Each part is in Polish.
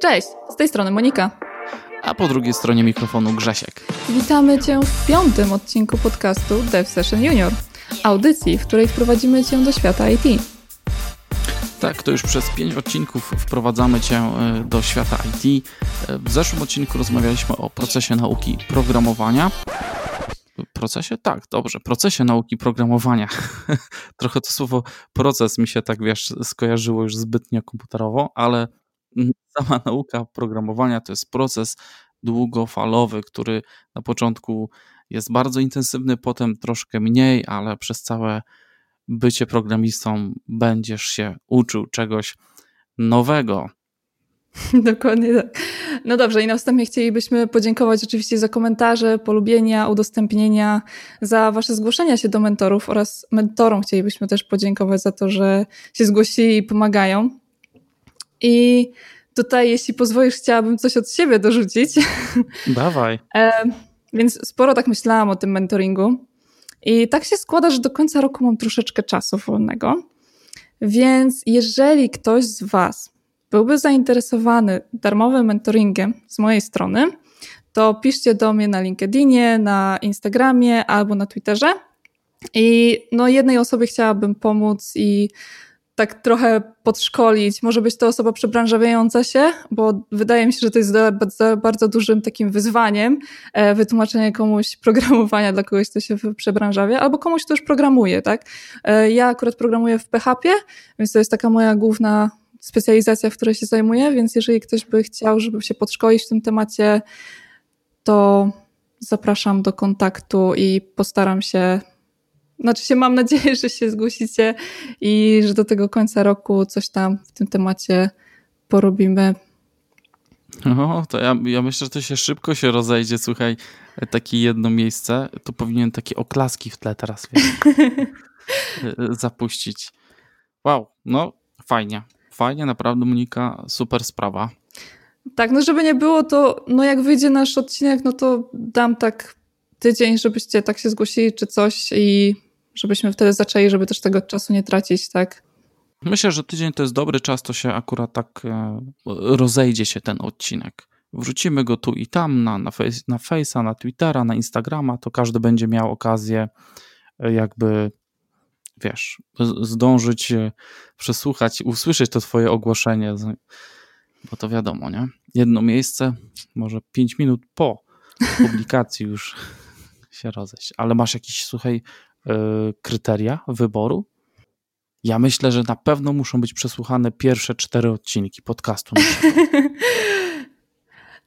Cześć, z tej strony Monika. A po drugiej stronie mikrofonu Grzesiek. Witamy Cię w piątym odcinku podcastu Dev Session Junior, audycji, w której wprowadzimy Cię do świata IT. Tak, to już przez pięć odcinków wprowadzamy Cię e, do świata IT. E, w zeszłym odcinku rozmawialiśmy o procesie nauki programowania. Procesie? Tak, dobrze. Procesie nauki programowania. Trochę to słowo proces mi się tak, wiesz, skojarzyło już zbytnio komputerowo, ale sama nauka programowania to jest proces długofalowy, który na początku jest bardzo intensywny, potem troszkę mniej, ale przez całe bycie programistą będziesz się uczył czegoś nowego. Dokładnie tak. No dobrze, i na wstępie chcielibyśmy podziękować oczywiście za komentarze, polubienia, udostępnienia, za Wasze zgłoszenia się do mentorów oraz mentorom chcielibyśmy też podziękować za to, że się zgłosili i pomagają. I tutaj, jeśli pozwolisz, chciałabym coś od siebie dorzucić. Dawaj. e, więc sporo tak myślałam o tym mentoringu. I tak się składa, że do końca roku mam troszeczkę czasu wolnego. Więc jeżeli ktoś z Was byłby zainteresowany darmowym mentoringiem z mojej strony, to piszcie do mnie na LinkedInie, na Instagramie albo na Twitterze. I no, jednej osobie chciałabym pomóc i tak trochę podszkolić. Może być to osoba przebranżawiająca się, bo wydaje mi się, że to jest za bardzo dużym takim wyzwaniem e, wytłumaczenie komuś programowania dla kogoś, kto się przebranżawia, albo komuś, kto już programuje, tak? E, ja akurat programuję w PHP, więc to jest taka moja główna specjalizacja, w której się zajmuję, więc jeżeli ktoś by chciał, żeby się podszkolić w tym temacie, to zapraszam do kontaktu i postaram się znaczy się mam nadzieję, że się zgłosicie i że do tego końca roku coś tam w tym temacie porobimy. No, to ja, ja myślę, że to się szybko się rozejdzie. Słuchaj, takie jedno miejsce, to powinien takie oklaski w tle teraz zapuścić. Wow, no fajnie. Fajnie, naprawdę Monika, super sprawa. Tak, no żeby nie było, to no jak wyjdzie nasz odcinek, no to dam tak tydzień, żebyście tak się zgłosili czy coś i żebyśmy wtedy zaczęli, żeby też tego czasu nie tracić, tak? Myślę, że tydzień to jest dobry czas, to się akurat tak e, rozejdzie się ten odcinek. Wrzucimy go tu i tam na, na, face, na Face'a, na Twittera, na Instagrama, to każdy będzie miał okazję e, jakby, wiesz, zdążyć e, przesłuchać, usłyszeć to twoje ogłoszenie, bo to wiadomo, nie? Jedno miejsce, może pięć minut po publikacji już się rozejść. Ale masz jakiś, słuchaj, kryteria wyboru? Ja myślę, że na pewno muszą być przesłuchane pierwsze cztery odcinki podcastu.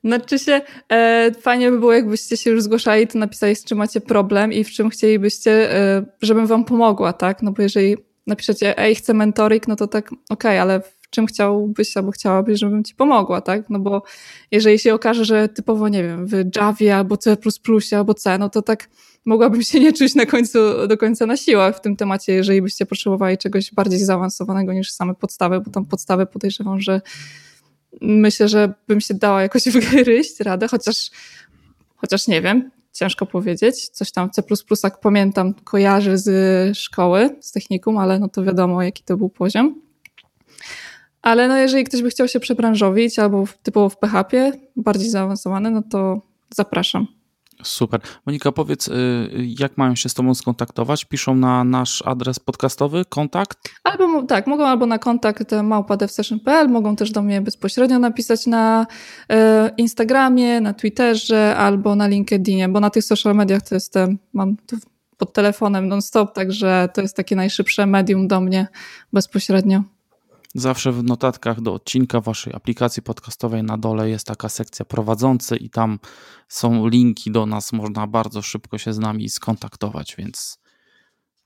Znaczy się, e, fajnie by było, jakbyście się już zgłaszali, to napisali, z czym macie problem i w czym chcielibyście, e, żebym wam pomogła, tak? No bo jeżeli napiszecie, ej, chcę mentoring, no to tak, okej, okay, ale czym chciałbyś albo chciałabyś, żebym ci pomogła, tak? No bo jeżeli się okaże, że typowo, nie wiem, w Javie albo C++ albo C, no to tak mogłabym się nie czuć na końcu, do końca na siłach w tym temacie, jeżeli byście potrzebowali czegoś bardziej zaawansowanego niż same podstawy, bo tam podstawy podejrzewam, że myślę, że bym się dała jakoś wygryźć radę, chociaż, chociaż nie wiem, ciężko powiedzieć. Coś tam C++, jak pamiętam, kojarzy z szkoły, z technikum, ale no to wiadomo, jaki to był poziom. Ale no jeżeli ktoś by chciał się przebranżowić albo typowo w PHP, bardziej zaawansowany, no to zapraszam. Super. Monika, powiedz, y, jak mają się z Tobą skontaktować? Piszą na nasz adres podcastowy, kontakt? Albo tak, mogą albo na kontakt małpadevsession.pl, mogą też do mnie bezpośrednio napisać na y, Instagramie, na Twitterze albo na LinkedInie, bo na tych social mediach to jestem, mam to pod telefonem non-stop, także to jest takie najszybsze medium do mnie bezpośrednio. Zawsze w notatkach do odcinka waszej aplikacji podcastowej na dole jest taka sekcja prowadzący i tam są linki do nas. Można bardzo szybko się z nami skontaktować, więc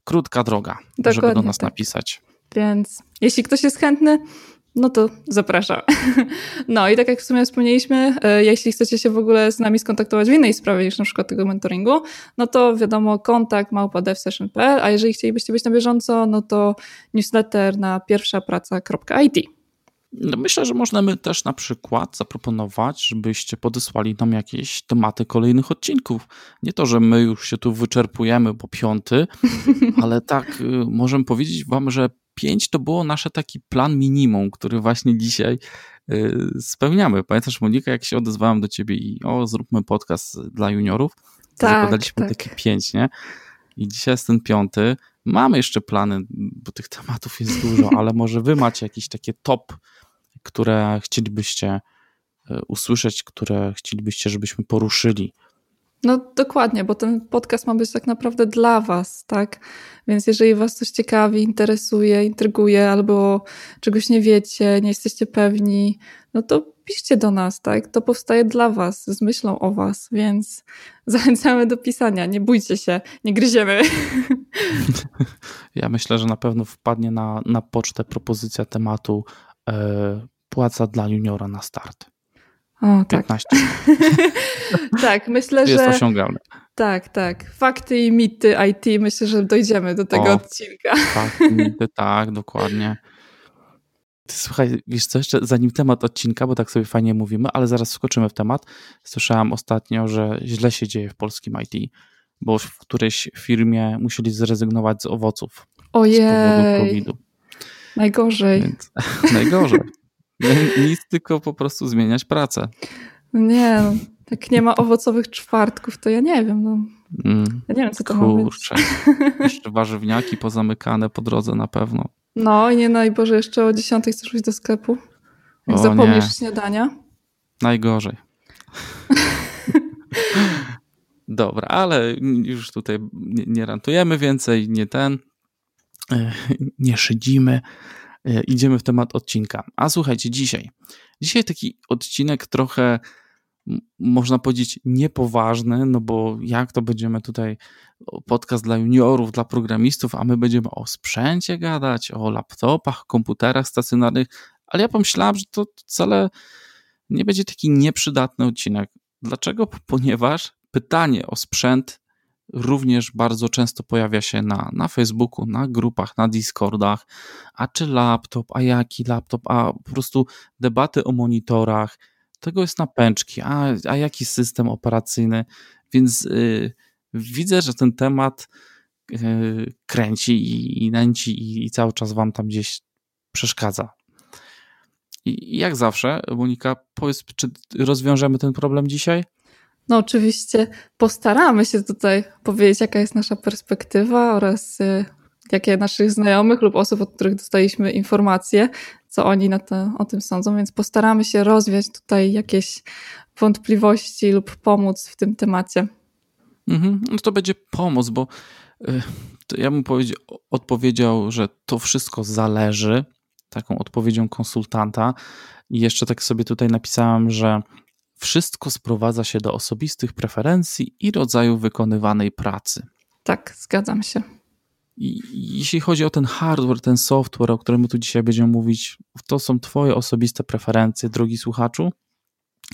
krótka droga, Dokładnie żeby do nas tak. napisać. Więc jeśli ktoś jest chętny, no to zapraszam. No i tak jak w sumie wspomnieliśmy, e, jeśli chcecie się w ogóle z nami skontaktować w innej sprawie niż na przykład tego mentoringu, no to wiadomo kontakt małpa.devsession.pl, a jeżeli chcielibyście być na bieżąco, no to newsletter na pierwszapraca.it. No myślę, że możemy też na przykład zaproponować, żebyście podesłali nam jakieś tematy kolejnych odcinków. Nie to, że my już się tu wyczerpujemy po piąty, ale tak, y, możemy powiedzieć Wam, że 5 to było nasze taki plan minimum, który właśnie dzisiaj y, spełniamy. Pamiętasz, Monika, jak się odezwałem do ciebie i o, zróbmy podcast dla juniorów? Tak, zakładaliśmy tak. takie pięć, nie? I dzisiaj jest ten piąty. Mamy jeszcze plany, bo tych tematów jest dużo, ale może wy macie jakieś takie top, które chcielibyście y, usłyszeć, które chcielibyście, żebyśmy poruszyli no dokładnie, bo ten podcast ma być tak naprawdę dla Was, tak? Więc jeżeli Was coś ciekawi, interesuje, intryguje, albo czegoś nie wiecie, nie jesteście pewni, no to piszcie do nas, tak? To powstaje dla Was, z myślą o Was, więc zachęcamy do pisania. Nie bójcie się, nie gryziemy. Ja myślę, że na pewno wpadnie na, na pocztę propozycja tematu e, płaca dla juniora na start. O, tak. 15. tak, myślę, jest że. Jest osiągalne. Tak, tak. Fakty i mity IT, myślę, że dojdziemy do tego o, odcinka. Fakty, mity, tak, dokładnie. Słuchaj, wiesz co, jeszcze zanim temat odcinka, bo tak sobie fajnie mówimy, ale zaraz skoczymy w temat. Słyszałem ostatnio, że źle się dzieje w polskim IT, bo w którejś firmie musieli zrezygnować z owoców. Ojej. Z powodu COVID-u. Najgorzej. Więc, najgorzej. Nic, tylko po prostu zmieniać pracę. Nie, no, jak nie ma owocowych czwartków, to ja nie wiem. No. Mm, ja nie wiem, co to Kurczę. ma być. Jeszcze warzywniaki pozamykane po drodze na pewno. No i nie najboże jeszcze o 10 chcesz iść do sklepu. Jak o, zapomnisz nie. śniadania. Najgorzej. Dobra, ale już tutaj nie, nie rantujemy więcej, nie ten, nie szydzimy. E, idziemy w temat odcinka. A słuchajcie, dzisiaj. Dzisiaj taki odcinek trochę można powiedzieć niepoważny, no bo jak to będziemy tutaj podcast dla juniorów, dla programistów, a my będziemy o sprzęcie gadać, o laptopach, komputerach stacjonarnych, ale ja pomyślałem, że to wcale nie będzie taki nieprzydatny odcinek. Dlaczego? Ponieważ pytanie o sprzęt również bardzo często pojawia się na, na Facebooku, na grupach, na Discordach, a czy laptop, a jaki laptop, a po prostu debaty o monitorach, tego jest na pęczki, a, a jaki system operacyjny, więc yy, widzę, że ten temat yy, kręci i, i nęci i, i cały czas wam tam gdzieś przeszkadza. I jak zawsze, Monika, powiedz, czy rozwiążemy ten problem dzisiaj? No oczywiście postaramy się tutaj powiedzieć, jaka jest nasza perspektywa oraz y, jakie naszych znajomych lub osób, od których dostaliśmy informacje, co oni na to, o tym sądzą, więc postaramy się rozwiać tutaj jakieś wątpliwości lub pomóc w tym temacie. Mhm, no to będzie pomoc, bo y, ja bym odpowiedział, że to wszystko zależy, taką odpowiedzią konsultanta. I jeszcze tak sobie tutaj napisałem, że wszystko sprowadza się do osobistych preferencji i rodzaju wykonywanej pracy. Tak, zgadzam się. I jeśli chodzi o ten hardware, ten software, o którym tu dzisiaj będziemy mówić, to są Twoje osobiste preferencje, drogi słuchaczu,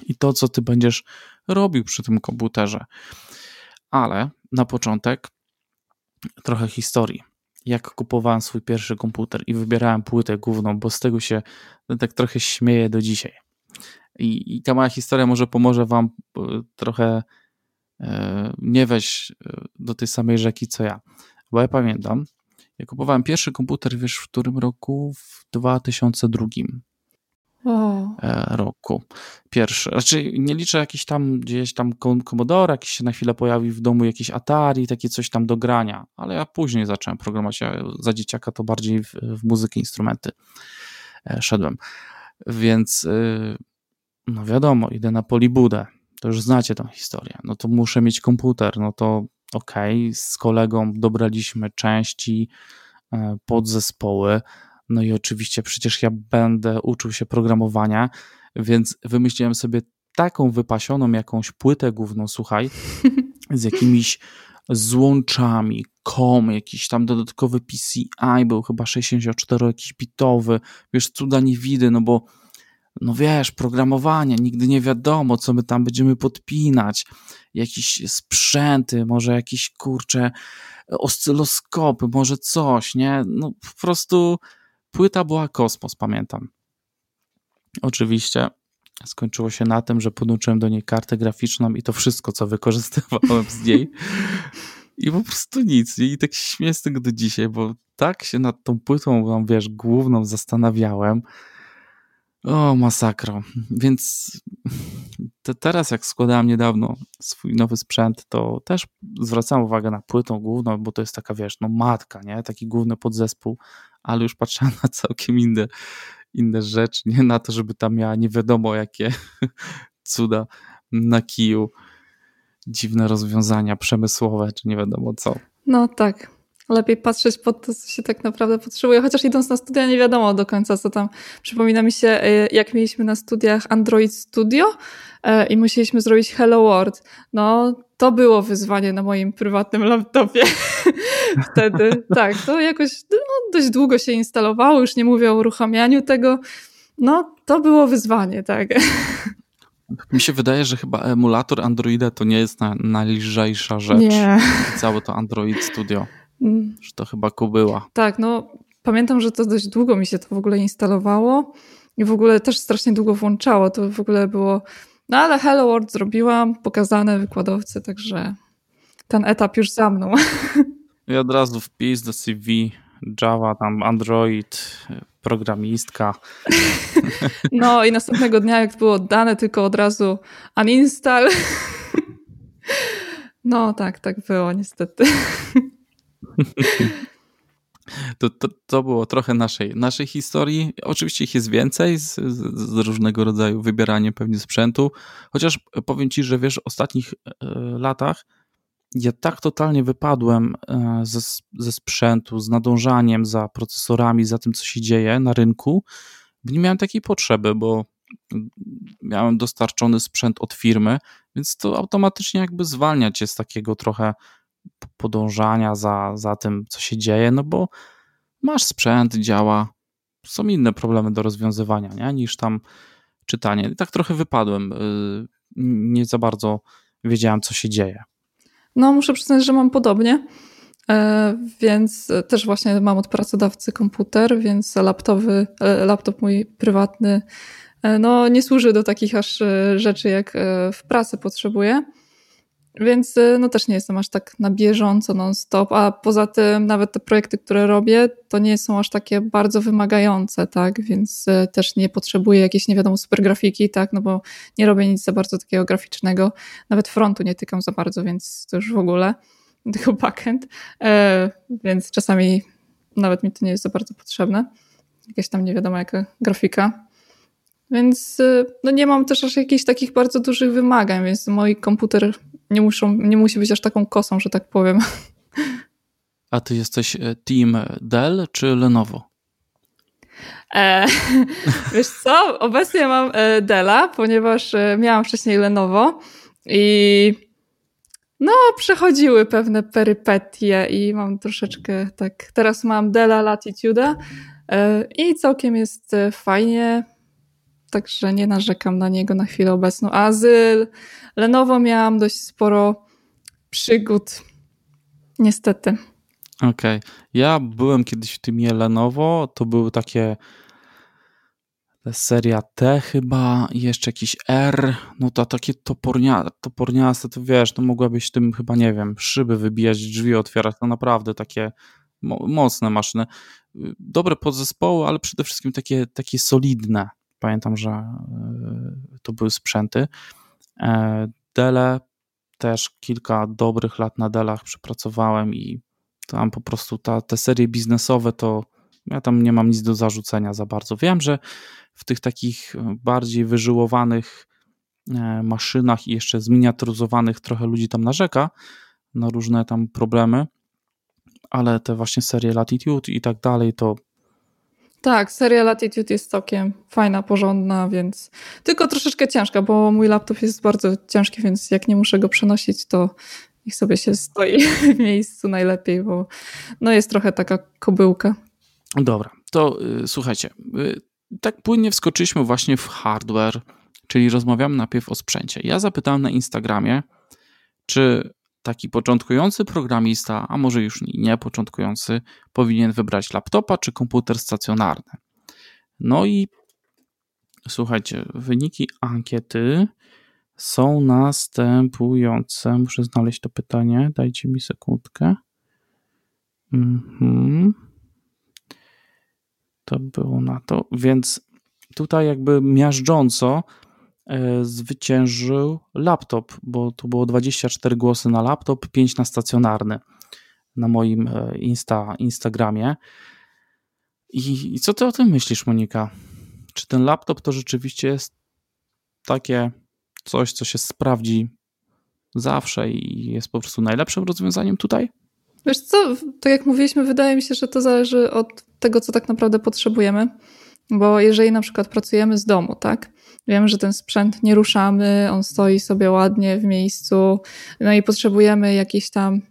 i to, co Ty będziesz robił przy tym komputerze. Ale na początek trochę historii. Jak kupowałem swój pierwszy komputer i wybierałem płytę główną, bo z tego się tak trochę śmieję do dzisiaj. I, I ta moja historia może pomoże Wam e, trochę e, nie wejść e, do tej samej rzeki co ja. Bo ja pamiętam, ja kupowałem pierwszy komputer, wiesz, w którym roku? W 2002 o. roku. Pierwszy. Znaczy, nie liczę jakiś tam gdzieś tam Commodore, jakiś się na chwilę pojawił w domu jakiś Atari, takie coś tam do grania, ale ja później zacząłem programować. Ja za dzieciaka to bardziej w, w muzykę, instrumenty szedłem. Więc no wiadomo, idę na polibudę, to już znacie tą historię, no to muszę mieć komputer, no to okej, okay, z kolegą dobraliśmy części, e, podzespoły, no i oczywiście przecież ja będę uczył się programowania, więc wymyśliłem sobie taką wypasioną jakąś płytę główną, słuchaj, z jakimiś złączami, COM, jakiś tam dodatkowy PCI, był chyba 64 jakiś bitowy, wiesz, cuda nie widy, no bo no wiesz, programowanie, nigdy nie wiadomo, co my tam będziemy podpinać, jakieś sprzęty, może jakieś kurcze oscyloskopy, może coś, nie? No po prostu płyta była kosmos, pamiętam. Oczywiście skończyło się na tym, że podłączyłem do niej kartę graficzną i to wszystko, co wykorzystywałem z niej. I po prostu nic. I tak tego do dzisiaj, bo tak się nad tą płytą, wiesz, główną zastanawiałem, O, masakro. Więc te teraz, jak składałem niedawno swój nowy sprzęt, to też zwracałem uwagę na płytą główną, bo to jest taka, wiesz, no matka, nie? Taki główny podzespół, ale już patrzyłem na całkiem inne, inne rzeczy, nie na to, żeby tam miała nie wiadomo jakie cuda na kiju, dziwne rozwiązania przemysłowe, czy nie wiadomo co. No tak lepiej patrzeć pod to, co się tak naprawdę potrzebuje. Chociaż idąc na studia, nie wiadomo do końca, co tam. Przypomina mi się, e, jak mieliśmy na studiach Android Studio e, i musieliśmy zrobić Hello World. No, to było wyzwanie na moim prywatnym laptopie. Wtedy, tak, to jakoś no, dość długo się instalowało, już nie mówię o uruchamianiu tego. No, to było wyzwanie, tak. Mi się wydaje, że chyba emulator Androida to nie jest na, najlżejsza rzecz. Nie. Całe to Android Studio. Mm. Że to chyba kubyła. Tak, no pamiętam, że to dość długo mi się to w ogóle instalowało i w ogóle też strasznie długo włączało. To w ogóle było. No ale Hello World zrobiłam, pokazane wykładowcy, także ten etap już za mną. I od razu wpis do CV Java, tam Android, programistka. No i następnego dnia, jak było oddane, tylko od razu uninstall. No tak, tak było niestety. To, to, to było trochę naszej, naszej historii. Oczywiście ich jest więcej z, z, różnego rodzaju wybieraniem pewnie sprzętu. Chociaż powiem ci, że wiesz, w ostatnich e, latach ja tak totalnie wypadłem e, ze, ze sprzętu, z nadążaniem za procesorami, za tym, co się dzieje na rynku, nie miałem takiej potrzeby, bo miałem dostarczony sprzęt od firmy, więc to automatycznie jakby zwalnia cię z takiego trochę podążania za, za tym, co się dzieje, no bo masz sprzęt, działa, są inne problemy do rozwiązywania, nie? niż tam czytanie. I tak trochę wypadłem, y, nie za bardzo wiedziałem, co się dzieje. No, muszę przyznać, że mam podobnie. E, więc też właśnie mam od pracodawcy komputer, więc laptowy, e, laptop mój prywatny e, no, nie służy do takich aż rzeczy, jak w pracy potrzebuję. Więc y, no też nie jestem aż tak na bieżąco non-stop, a poza tym nawet te projekty, które robię, to nie są aż takie bardzo wymagające, tak, więc y, też nie potrzebuję jakiejś nie wiadomo super grafiki, tak, no bo nie robię nic za bardzo takiego graficznego, nawet frontu nie tykam za bardzo, więc to już w ogóle, tylko backend, e, więc czasami nawet mi to nie jest za bardzo potrzebne, jakaś tam nie wiadomo jaka grafika, więc y, no nie mam też aż jakichś takich bardzo dużych wymagań, więc mój komputer nie, muszą, nie musi być aż taką kosą, że tak powiem. A ty jesteś e, team Dell czy Lenovo? E, wiesz co, obecnie mam e, Della, ponieważ e, miałam wcześniej Lenovo i no przechodziły pewne perypetie i mam troszeczkę tak, teraz mam Della Latitude i całkiem jest fajnie, także nie narzekam na niego na chwilę obecną. Azyl, Lenovo miałam dość sporo przygód. Niestety. Okej. Okay. Ja byłem kiedyś w tym Lenovo, to były takie seria T chyba jeszcze jakiś R, no to takie topornia, toporniaste, to wiesz, to mogłabyś tym chyba, nie wiem, szyby wybijać, drzwi otwierać, to naprawdę takie mo mocne maszyny. Dobre podzespoły, ale przede wszystkim takie, takie solidne. Pamiętam, że yy, to były sprzęty. E, Dele też kilka dobrych lat na Delach przepracowałem i tam po prostu ta, te serie biznesowe to ja tam nie mam nic do zarzucenia za bardzo. Wiem, że w tych takich bardziej wyżyłowanych e, maszynach i jeszcze zminiaturyzowanych trochę ludzi tam narzeka na różne tam problemy, ale te właśnie serie Latitude i tak dalej to tak, seria Latitude jest całkiem fajna, porządna, więc tylko troszeczkę ciężka, bo mój laptop jest bardzo ciężki, więc jak nie muszę go przenosić, to niech sobie się stoi w miejscu najlepiej, bo no jest trochę taka kobyłka. Dobra, to y, słuchajcie, y, tak płynnie wskoczyliśmy właśnie w hardware, czyli rozmawiamy najpierw o sprzęcie. Ja zapytałem na Instagramie, czy taki początkujący programista, a może już nie początkujący, powinien wybrać laptopa czy komputer stacjonarny. No i słuchajcie, wyniki ankiety są następujące. Muszę znaleźć to pytanie, dajcie mi sekundkę. Mhm. To było na to, więc tutaj jakby miażdżąco zwyciężył laptop, bo to było 24 głosy na laptop, 5 na stacjonarny na moim e, Insta, Instagramie. I, I co ty o tym myślisz, Monika? Czy ten laptop to rzeczywiście jest takie coś, co się sprawdzi zawsze i jest po prostu najlepszym rozwiązaniem tutaj? Wiesz co, tak jak mówiliśmy, wydaje mi się, że to zależy od tego, co tak naprawdę potrzebujemy. Bo jeżeli na przykład pracujemy z domu, tak? Wiemy, że ten sprzęt nie ruszamy, on stoi sobie ładnie w miejscu, no i potrzebujemy jakiejś tam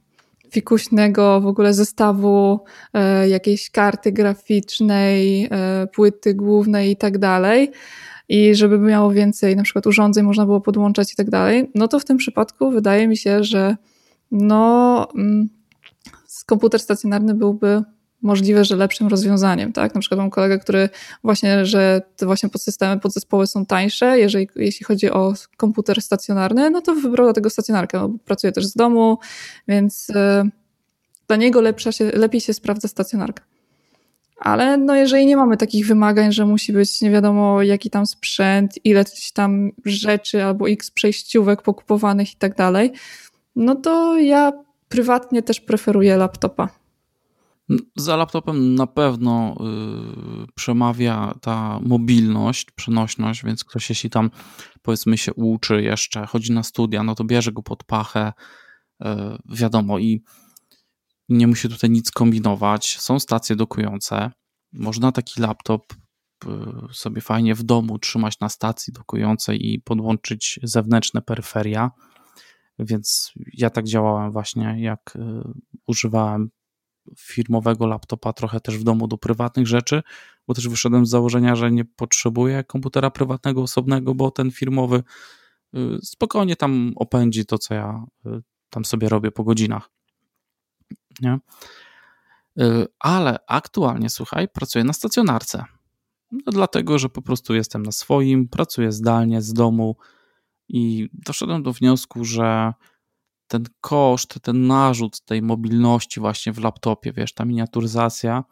fikuśnego w ogóle zestawu, e, jakiejś karty graficznej, e, płyty głównej i tak dalej. I żeby miało więcej na przykład urządzeń, można było podłączać i tak dalej, no to w tym przypadku wydaje mi się, że no, mm, komputer stacjonarny byłby możliwe, że lepszym rozwiązaniem, tak? Na przykład mam kolegę, który właśnie, że te właśnie podsystemy, podzespoły są tańsze, jeżeli, jeśli chodzi o komputer stacjonarny, no to wybrał do tego stacjonarkę, no, pracuje też z domu, więc y, dla niego lepsza się, lepiej się sprawdza stacjonarka. Ale no jeżeli nie mamy takich wymagań, że musi być nie wiadomo jaki tam sprzęt, ileś tam rzeczy albo x przejściówek pokupowanych i tak dalej, no to ja prywatnie też preferuję laptopa. Za laptopem na pewno y, przemawia ta mobilność, przenośność, więc ktoś jeśli tam powiedzmy się uczy jeszcze, chodzi na studia, no to bierze go pod pachę, y, wiadomo i nie musi tutaj nic kombinować. Są stacje dokujące. Można taki laptop y, sobie fajnie w domu trzymać na stacji dokującej i podłączyć zewnętrzne peryferia. Więc ja tak działałem właśnie, jak używałem firmowego laptopa trochę też w domu do prywatnych rzeczy, bo też wyszedłem z założenia, że nie potrzebuję komputera prywatnego, osobnego, bo ten firmowy y, spokojnie tam opędzi to, co ja tam sobie robię po godzinach nie? Y, ale aktualnie, słuchaj, pracuję na stacjonarce. No, dlatego, że po prostu jestem na swoim, pracuję zdalnie z domu i doszedłem do wniosku, że ten koszt, ten narzut tej mobilności właśnie w laptopie, wiesz, ta miniaturyzacja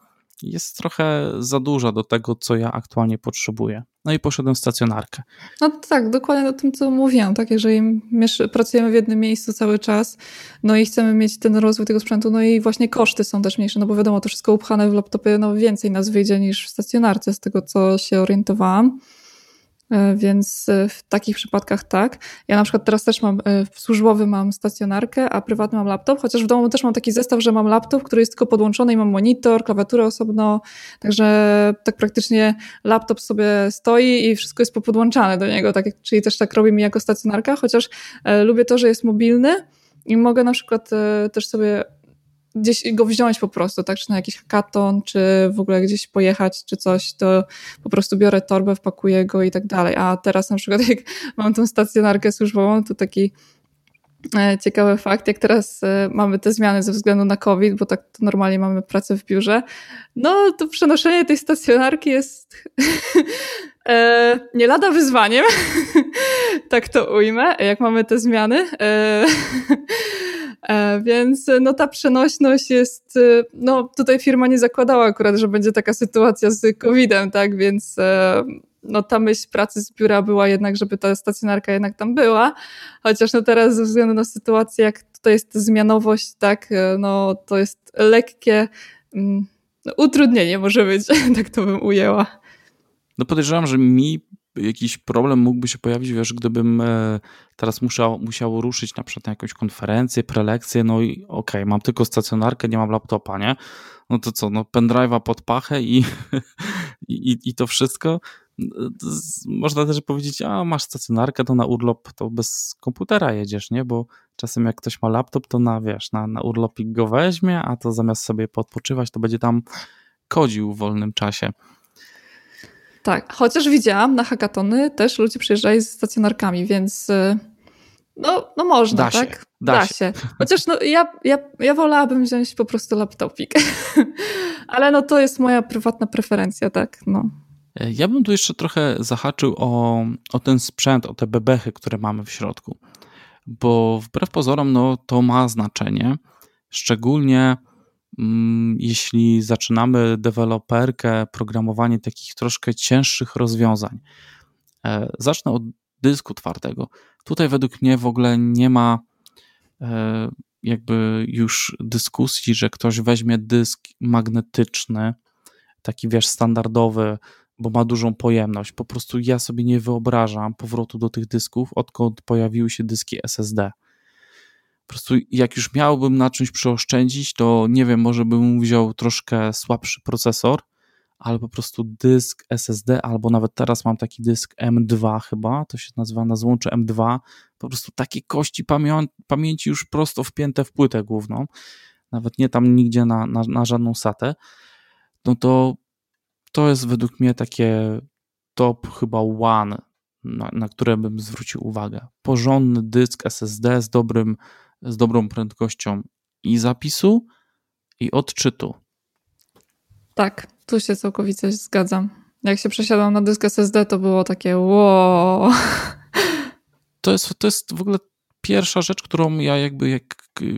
jest trochę za duża do tego, co ja aktualnie potrzebuję. No i poszedłem w stacjonarkę. No tak, dokładnie o tym, co mówiłam, tak? Jeżeli pracujemy w jednym miejscu cały czas, no i chcemy mieć ten rozwój tego sprzętu, no i właśnie koszty są też mniejsze, no bo wiadomo, to wszystko upchane w laptopie, no więcej nas wyjdzie niż w stacjonarce, z tego, co się orientowałam. E, więc e, w takich przypadkach tak. Ja na przykład teraz też mam, e, służbowy mam stacjonarkę, a prywatny mam laptop, chociaż w domu też mam taki zestaw, że mam laptop, który jest tylko podłączony i mam monitor, klawiaturę osobno, także tak praktycznie laptop sobie stoi i wszystko jest popodłączane do niego, tak, czyli też tak robi mi jako stacjonarka, chociaż lubię to, że jest mobilny i mogę na przykład też sobie gdzieś go wziąć po prostu, tak, czy na jakiś hackathon, czy w ogóle gdzieś pojechać, czy coś, to po prostu biorę torbę, wpakuję go i tak dalej. A teraz na przykład jak mam tą stacjonarkę służbową, to taki e, ciekawy fakt, jak teraz e, mamy te zmiany ze względu na COVID, bo tak normalnie mamy pracę w biurze, no to przenoszenie tej stacjonarki jest e, nie lada wyzwaniem, tak to ujmę, jak mamy te zmiany. E, więc no ta przenośność jest, e, no tutaj firma nie zakładała akurat, że będzie taka sytuacja z COVID-em, tak, więc e, no ta myśl pracy z biura była jednak, żeby ta stacjonarka jednak tam była, chociaż no teraz ze względu na sytuację, jak tutaj jest zmianowość, tak, no to jest lekkie mm, no, utrudnienie może być, tak to bym ujęła. No podejrzewam, że mi jakiś problem mógłby się pojawić, wiesz, gdybym e, teraz musiał, musiał ruszyć na przykład na jakąś konferencję, prelekcję, no i okej, okay, mam tylko stacjonarkę, nie mam laptopa, nie? No to co, no pendrive'a pod pachę i, i, i to wszystko. Można też powiedzieć, a masz stacjonarkę, to na urlop to bez komputera jedziesz, nie? Bo czasem jak ktoś ma laptop, to na, wiesz, na, na urlopik go weźmie, a to zamiast sobie podpoczywać, to będzie tam kodził w wolnym czasie. Tak, chociaż widziałam na hackatony też ludzie przyjeżdżali z stacjonarkami, więc y, no, no można, da tak? Się, da, da się. się. Chociaż no, ja, ja, ja wolałabym wziąć po prostu laptopik. Ale no to jest moja prywatna preferencja, tak? No. Ja bym tu jeszcze trochę zahaczył o, o ten sprzęt, o te bebechy, które mamy w środku. Bo wbrew pozorom, no to ma znaczenie. Szczególnie jeśli zaczynamy deweloperkę, programowanie takich troszkę cięższych rozwiązań. E, zacznę od dysku twardego. Tutaj według mnie w ogóle nie ma e, jakby już dyskusji, że ktoś weźmie dysk magnetyczny, taki wiesz, standardowy, bo ma dużą pojemność. Po prostu ja sobie nie wyobrażam powrotu do tych dysków, odkąd pojawiły się dyski SSD. Po prostu jak już miałbym na czymś przeoszczędzić, to nie wiem, może bym wziął troszkę słabszy procesor, ale po prostu dysk SSD, albo nawet teraz mam taki dysk M2 chyba, to się nazywa na złącze M2, po prostu takie kości pamię pamięci już prosto wpięte w płytę główną, nawet nie tam nigdzie na, na, na żadną satę, no to to jest według mnie takie top chyba one, na, na które bym zwrócił uwagę. Porządny dysk SSD z, dobrym, z dobrą prędkością i zapisu, i odczytu. Tak, tu się całkowicie zgadzam. Jak się przesiadłam na dysk SSD, to było takie wow. To jest, to jest w ogóle pierwsza rzecz, którą ja jakby, jak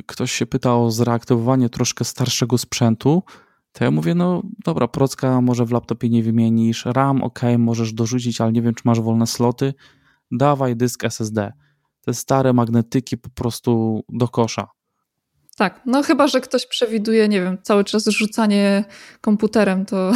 ktoś się pyta o zreaktywowanie troszkę starszego sprzętu, to ja mówię, no dobra, procka może w laptopie nie wymienisz, RAM ok, możesz dorzucić, ale nie wiem, czy masz wolne sloty, dawaj dysk SSD. Te stare magnetyki po prostu do kosza. Tak, no chyba, że ktoś przewiduje, nie wiem, cały czas rzucanie komputerem, to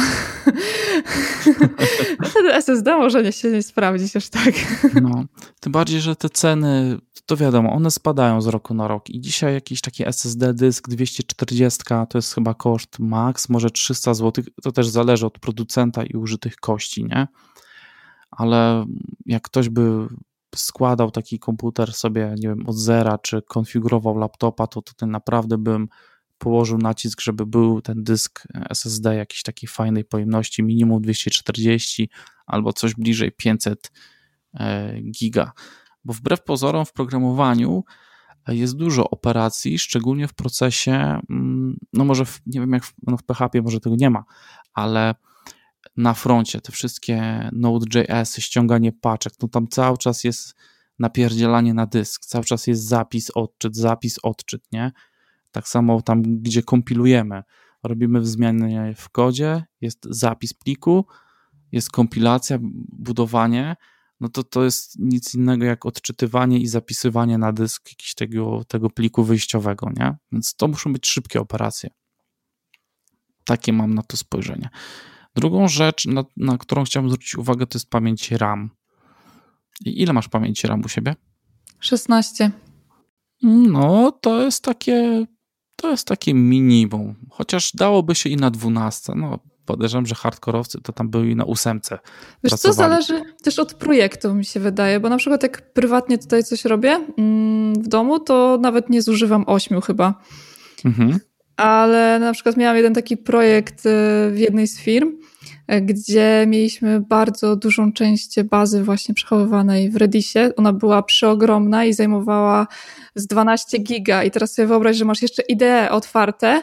wtedy SSD może nie się nie sprawdzić aż tak. no, tym bardziej, że te ceny, to wiadomo, one spadają z roku na rok i dzisiaj jakiś taki SSD dysk 240 to jest chyba koszt max, może 300 zł, to też zależy od producenta i użytych kości, nie? Ale jak ktoś by składał taki komputer sobie, nie wiem, od zera, czy konfigurował laptopa, to tutaj naprawdę bym położył nacisk, żeby był ten dysk SSD jakiejś takiej fajnej pojemności, minimum 240 albo coś bliżej 500 e, giga. Bo wbrew pozorom w programowaniu jest dużo operacji, szczególnie w procesie, mm, no może w, nie wiem jak w, no w PHP może tego nie ma, ale na froncie, te wszystkie Node.js, ściąganie paczek, no tam cały czas jest napierdzielanie na dysk, cały czas jest zapis, odczyt, zapis, odczyt, nie? Tak samo tam, gdzie kompilujemy, robimy zmiany w kodzie, jest zapis pliku, jest kompilacja, budowanie, no to to jest nic innego jak odczytywanie i zapisywanie na dysk jakiś tego, tego pliku wyjściowego, nie? Więc to muszą być szybkie operacje. Takie mam na to spojrzenie. Drugą rzecz, na, na którą chciałbym zwrócić uwagę, to jest pamięć RAM. I ile masz pamięci RAM u siebie? 16. No, to jest takie to jest takie minimum. Chociaż dałoby się i na 12. No, podejrzewam, że hardkorowcy to tam byli na ósemce. Wiesz co, zależy też od projektu, mi się wydaje, bo na przykład jak prywatnie tutaj coś robię mm, w domu, to nawet nie zużywam ośmiu chyba. Mhm ale na przykład miałam jeden taki projekt y, w jednej z firm, gdzie mieliśmy bardzo dużą część bazy właśnie przechowywanej w Redisie. Ona była przeogromna i zajmowała z 12 giga. I teraz sobie wyobraź, że masz jeszcze idee otwarte,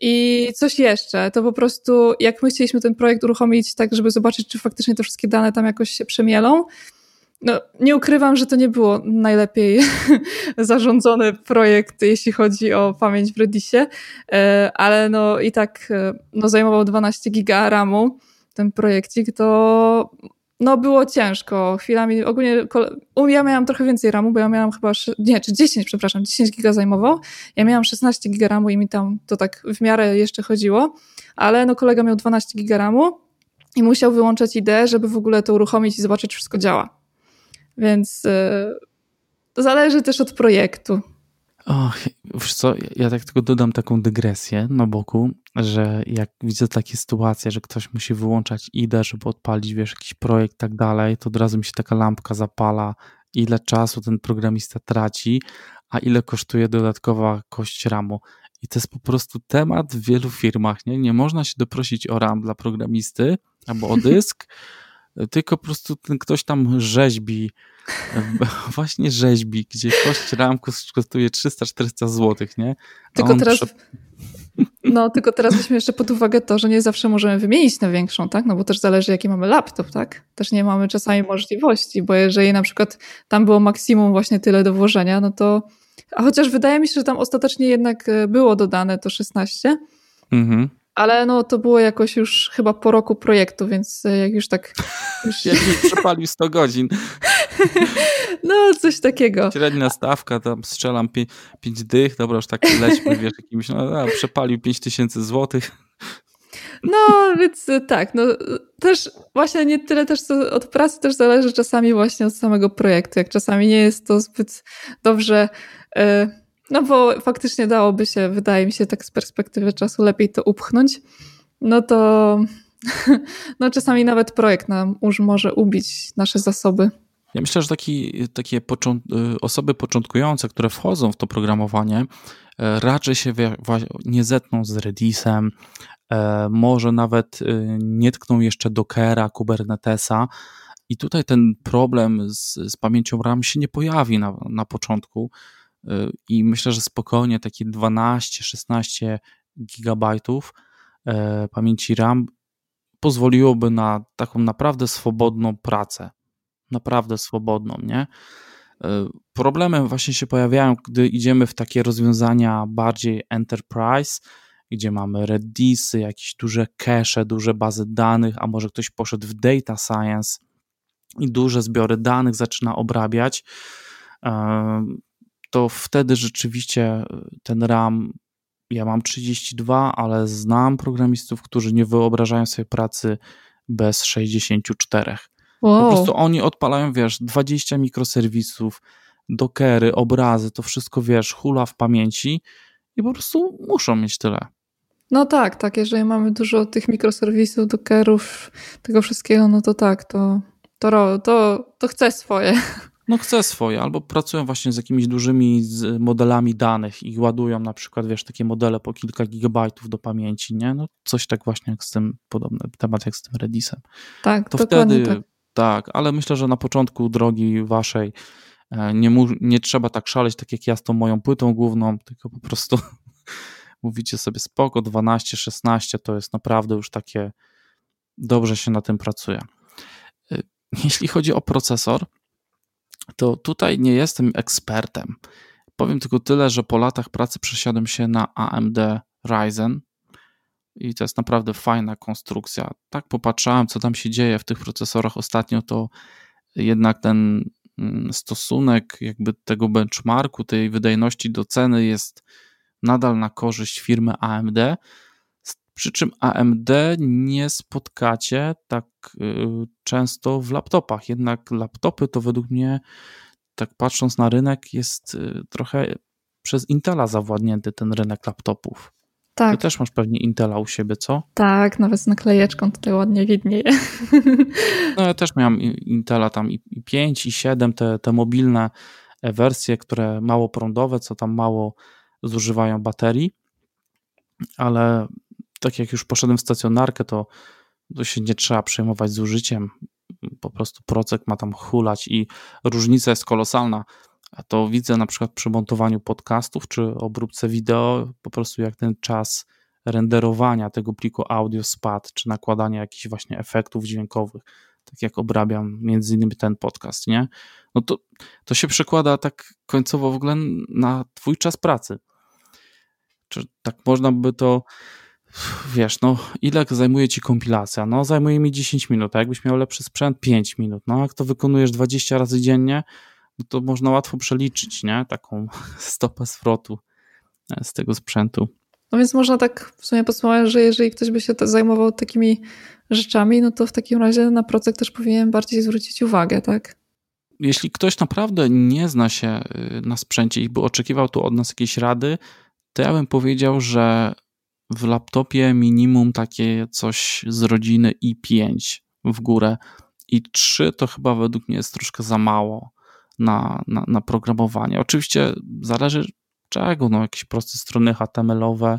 i coś jeszcze, to po prostu jak my chcieliśmy ten projekt uruchomić tak, żeby zobaczyć, czy faktycznie te wszystkie dane tam jakoś się przemielą, no, nie ukrywam, że to nie było najlepiej zarządzony projekt, jeśli chodzi o pamięć w Redisie, e, ale no i tak e, no, zajmował 12 giga RAMu ten projekcik, to no było ciężko. Chwilami, ogólnie ja miałam trochę więcej RAMu, bo ja miałam chyba, nie, czy 10, przepraszam, 10 giga zajmował. Ja miałam 16 giga RAMu i mi tam to tak w miarę jeszcze chodziło, ale no kolega miał 12 giga RAMu i musiał wyłączać ideę, żeby w ogóle to uruchomić i zobaczyć, czy wszystko działa. Więc to zależy też od projektu. Och, wiesz co, ja tak tylko dodam taką dygresję na boku, że jak widzę takie sytuacje, że ktoś musi wyłączać IDE, żeby odpalić, wiesz, jakiś projekt tak dalej, to od razu mi się taka lampka zapala, ile czasu ten programista traci, a ile kosztuje dodatkowa kość RAMu. I to jest po prostu temat w wielu firmach, nie? Nie można się doprosić o RAM dla programisty albo o dysk, tylko po prostu ten ktoś tam rzeźbi, właśnie rzeźbi, gdzie kość ramku kosztuje 300-400 zł, nie? A tylko teraz... Prze... No, tylko teraz weźmy jeszcze pod uwagę to, że nie zawsze możemy wymienić na większą, tak? No bo też zależy, jaki mamy laptop, tak? Też nie mamy czasami możliwości, bo jeżeli na przykład tam było maksimum właśnie tyle do włożenia, no to. A chociaż wydaje mi się, że tam ostatecznie jednak e, było dodane to 16, Mhm. Ale no to było jakoś już chyba po roku projektu, więc jak już tak... Już... Jak już przepalił 100 godzin. No, coś takiego. Średnia stawka, tam strzelam 5 dych, dobra, już tak lećmy, wiesz, jakimś, no, a, przepalił 5000 złotych. No, więc tak, no też właśnie nie tyle też co od pracy też zależy czasami właśnie od samego projektu, jak czasami nie jest to zbyt dobrze, e, no bo faktycznie dałoby się, wydaje mi się tak z perspektywy czasu lepiej to upchnąć, no to no czasami nawet projekt nam już może ubić nasze zasoby. Ja myślę, że taki, takie począt y, osoby początkujące, które wchodzą w to programowanie, e, raczej się nie zetną z Redisem, e, może nawet y, nie tkną jeszcze Dockera, Kubernetesa. I tutaj ten problem z, z pamięcią RAM się nie pojawi na, na początku. I myślę, że spokojnie takie 12-16 gigabajtów e, pamięci RAM pozwoliłoby na taką naprawdę swobodną pracę naprawdę swobodną, nie? E, Problemy właśnie się pojawiają, gdy idziemy w takie rozwiązania bardziej enterprise, gdzie mamy Redisy, jakieś duże cache, duże bazy danych, a może ktoś poszedł w data science i duże zbiory danych zaczyna obrabiać, e, to wtedy rzeczywiście ten RAM, ja mam 32, ale znam programistów, którzy nie wyobrażają sobie pracy bez 64. Wow. Po prostu oni odpalają, wiesz, 20 mikroserwisów, dokery, obrazy, to wszystko, wiesz, hula w pamięci i po prostu muszą mieć tyle. No tak, tak, jeżeli mamy dużo tych mikroserwisów, dokerów, tego wszystkiego, no to tak, to, to, to, to chce swoje. No chce swoje, albo pracują właśnie z jakimiś dużymi modelami danych i ładują na przykład, wiesz, takie modele po kilka gigabajtów do pamięci, nie? No coś tak właśnie jak z tym, podobny temat jak z tym Redisem. Tak, to wtedy tak. Tak, ale myślę, że na początku drogi waszej e, nie, nie trzeba tak szaleć, tak jak ja z tą moją płytą główną, tylko po prostu mówicie sobie spoko, 12, 16 to jest naprawdę już takie dobrze się na tym pracuje. E, jeśli chodzi o procesor, to tutaj nie jestem ekspertem. Powiem tylko tyle, że po latach pracy przesiadłem się na AMD Ryzen i to jest naprawdę fajna konstrukcja. Tak popatrzałem, co tam się dzieje w tych procesorach ostatnio, to jednak ten mm, stosunek jakby tego benchmarku, tej wydajności do ceny jest nadal na korzyść firmy AMD. Przy czym AMD nie spotkacie tak y, często w laptopach. Jednak laptopy to według mnie, tak patrząc na rynek, jest y, trochę przez Intela zawładnięty ten rynek laptopów. Tak. Ty też masz pewnie Intela u siebie, co? Tak, nawet z naklejeczką tutaj ładnie widnieje. No ja też miałem Intela tam i 5 i 7, te, te mobilne wersje, które mało prądowe, co tam mało zużywają baterii, ale tak jak już poszedłem w stacjonarkę, to, to się nie trzeba przejmować zużyciem, po prostu procek ma tam hulać i różnica jest kolosalna a to widzę na przykład przy montowaniu podcastów czy obróbce wideo, po prostu jak ten czas renderowania tego pliku audio spadł, czy nakładania jakichś właśnie efektów dźwiękowych, tak jak obrabiam między innymi ten podcast, nie? No to, to się przekłada tak końcowo w ogóle na twój czas pracy. Czy tak można by to wiesz, no ile zajmuje ci kompilacja? No zajmuje mi 10 minut, a jakbyś miał lepszy sprzęt 5 minut. No jak to wykonujesz 20 razy dziennie, no to można łatwo przeliczyć, nie? Taką stopę zwrotu e, z tego sprzętu. No więc można tak w sumie podsumować, że jeżeli ktoś by się zajmował takimi rzeczami, no to w takim razie na procek też powinien bardziej zwrócić uwagę, tak? Jeśli ktoś naprawdę nie zna się y, na sprzęcie i by oczekiwał tu od nas jakiejś rady, to ja bym powiedział, że w laptopie minimum takie coś z rodziny i5 w górę i 3 to chyba według mnie jest troszkę za mało na, na, na programowanie. Oczywiście zależy czego, no jakieś proste strony HTML-owe,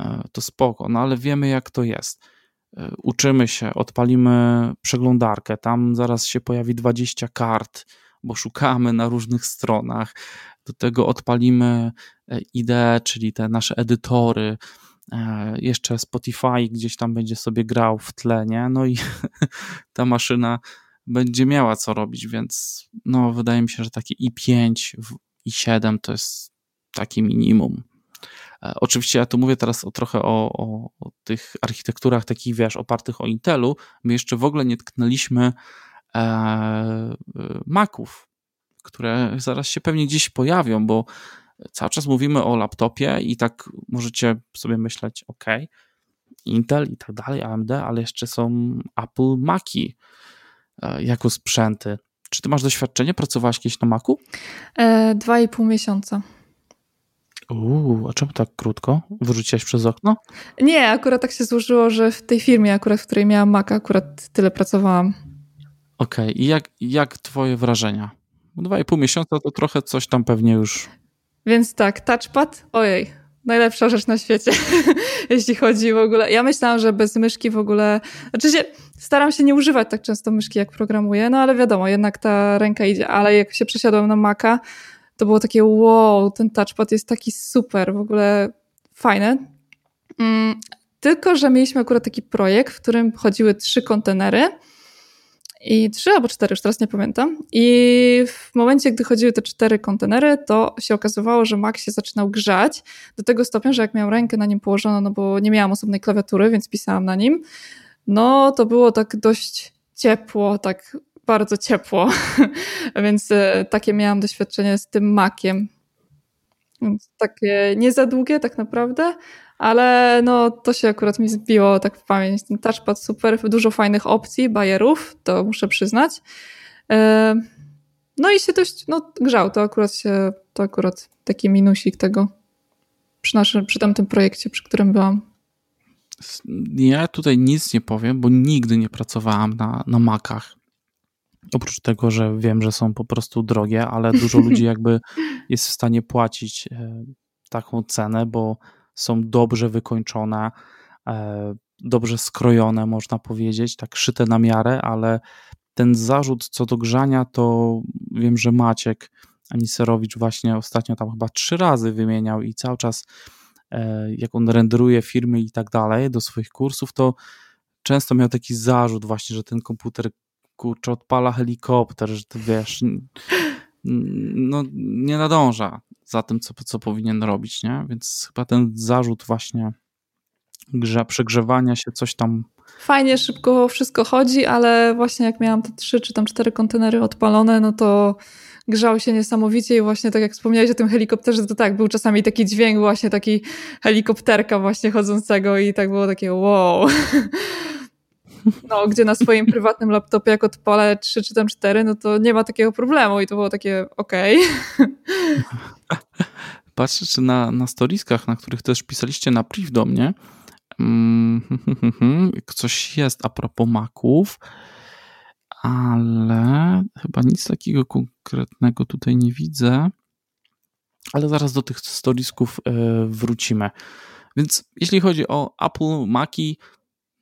e, to spoko, no ale wiemy jak to jest. E, uczymy się, odpalimy przeglądarkę, tam zaraz się pojawi 20 kart, bo szukamy na różnych stronach. Do tego odpalimy e, IDE, czyli te nasze edytory, jeszcze Spotify gdzieś tam będzie sobie grał w tle, nie? No i ta maszyna będzie miała co robić, więc no, wydaje mi się, że takie i5, i7 to jest takie minimum. E, oczywiście ja tu mówię teraz o, trochę o, o, o, tych architekturach takich, wiesz, opartych o Intelu. My jeszcze w ogóle nie tknęliśmy e, Maców, które zaraz się pewnie gdzieś pojawią, bo cały czas mówimy o laptopie i tak możecie sobie myśleć, ok, Intel i tak dalej, AMD, ale jeszcze są Apple Maci e, jako sprzęty. Czy ty masz doświadczenie? Pracowałaś kiedyś na Macu? E, dwa i pół miesiąca. Uuu, a czemu tak krótko? Wyrzuciłaś przez okno? Nie, akurat tak się złożyło, że w tej firmie, akurat w której miałam Maca, akurat tyle pracowałam. Okej, okay. i jak, jak twoje wrażenia? Dwa i pół miesiąca to trochę coś tam pewnie już... Więc tak, touchpad, ojej, najlepsza rzecz na świecie, jeśli chodzi w ogóle. Ja myślałam, że bez myszki w ogóle. Znaczy się, staram się nie używać tak często myszki, jak programuję, no ale wiadomo, jednak ta ręka idzie. Ale jak się przesiadłem na Maca, to było takie wow, ten touchpad jest taki super, w ogóle fajny. Mm, tylko, że mieliśmy akurat taki projekt, w którym chodziły trzy kontenery i trzy albo cztery, już teraz nie pamiętam. I w momencie, gdy chodziły te cztery kontenery, to się okazywało, że Mac się zaczynał grzać do tego stopnia, że jak miałam rękę na nim położoną, no bo nie miałam osobnej klawiatury, więc pisałam na nim, no to było tak dość ciepło, tak bardzo ciepło. więc e, takie miałam doświadczenie z tym Maciem. Takie nie za długie tak naprawdę, ale no to się akurat mi zbiło tak w pamięć. Ten touchpad super, dużo fajnych opcji, bajerów, to muszę przyznać. E, no i się dość, no grzał, to akurat się, to akurat taki minusik tego przy naszym, przy tamtym projekcie, przy którym byłam. Ja tutaj nic nie powiem, bo nigdy nie pracowałam na, na Macach. Oprócz tego, że wiem, że są po prostu drogie, ale dużo ludzi jakby jest w stanie płacić e, taką cenę, bo są dobrze wykończone, e, dobrze skrojone, można powiedzieć, tak szyte na miarę, ale ten zarzut co do grzania, to wiem, że Maciek Aniserowicz właśnie ostatnio tam chyba trzy razy wymieniał i cały czas e, jak on renderuje firmy i tak dalej do swoich kursów, to często miał taki zarzut właśnie, że ten komputer kurczę odpala helikopter, że ty wiesz, no nie nadąża za tym, co, co powinien robić, nie? Więc chyba ten zarzut właśnie grze, przegrzewania się, coś tam. Fajnie, szybko wszystko chodzi, ale właśnie jak miałam te trzy czy tam cztery kontenery odpalone, no to grzał się niesamowicie i właśnie tak jak wspomniałeś o tym helikopterze, to tak, był czasami taki dźwięk właśnie taki helikopterka właśnie chodzącego i tak było takie wow. No, gdzie na swoim prywatnym laptopie jak odpalę 3 czy tam 4, no to nie ma takiego problemu i to było takie okej. Okay. Patrzę, czy na, na storiskach, na których też pisaliście na priv do mnie, mm, coś jest a propos maków, ale chyba nic takiego konkretnego tutaj nie widzę. Ale zaraz do tych storisków e, wrócimy. Więc jeśli chodzi o Apple Maki,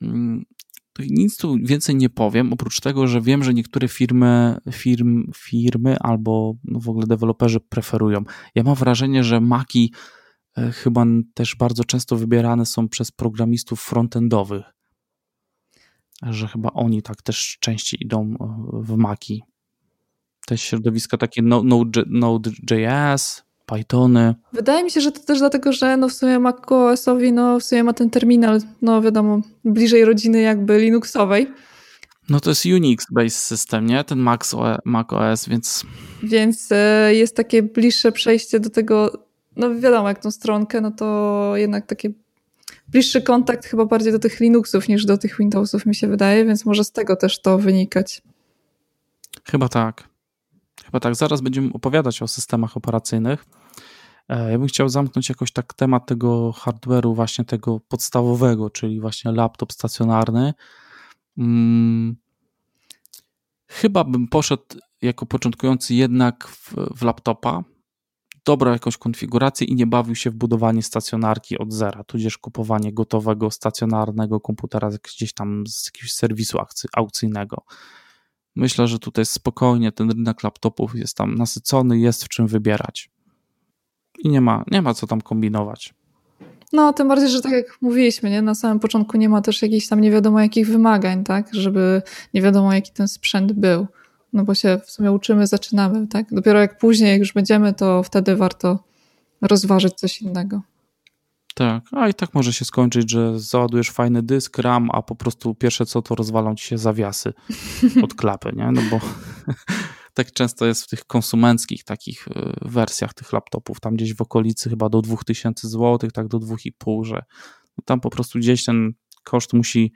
mm, to nic tu więcej nie powiem, oprócz tego, że wiem, że niektóre firmy, firm, firmy albo no w ogóle deweloperzy preferują. Ja mam wrażenie, że Maki e, chyba też bardzo często wybierane są przez programistów frontendowych. Że chyba oni tak też częściej idą e, w Maki. Te środowiska takie Node.js, Node Pythony. Wydaje mi się, że to też dlatego, że no w sumie macOSowi no w sumie ma ten terminal, no wiadomo, bliżej rodziny jakby Linuxowej. No to jest Unix-based system, nie? Ten Mac OS, więc... Więc e, jest takie bliższe przejście do tego, no wiadomo, jak tą stronkę, no to jednak takie bliższy kontakt chyba bardziej do tych Linuxów niż do tych Windowsów mi się wydaje, więc może z tego też to wynikać. Chyba tak. Chyba tak, zaraz będziemy opowiadać o systemach operacyjnych. E, ja bym chciał zamknąć jakoś tak temat tego hardware'u, właśnie tego podstawowego, czyli właśnie laptop stacjonarny. Hmm. Chyba bym poszedł jako początkujący jednak w, w laptopa, dobrał jakąś konfigurację i nie bawił się w budowanie stacjonarki od zera, tudzież kupowanie gotowego stacjonarnego komputera gdzieś tam z jakiegoś serwisu aukcyjnego. Myślę, że tutaj spokojnie ten rynek laptopów jest tam nasycony, jest w czym wybierać. I nie ma, nie ma co tam kombinować. No, tym bardziej, że tak jak mówiliśmy, nie? na samym początku nie ma też jakichś tam nie wiadomo jakich wymagań, tak? Żeby nie wiadomo jaki ten sprzęt był. No bo się w sumie uczymy, zaczynamy, tak? Dopiero jak później, jak już będziemy, to wtedy warto rozważyć coś innego. Tak, a i tak może się skończyć, że załadujesz fajny dysk, RAM, a po prostu pierwsze co to rozwalą ci się zawiasy od klapy, nie? No bo tak często jest w tych konsumenckich takich y, wersjach tych laptopów, tam gdzieś w okolicy chyba do 2000 zł, tak do 2,5, że tam po prostu gdzieś ten koszt musi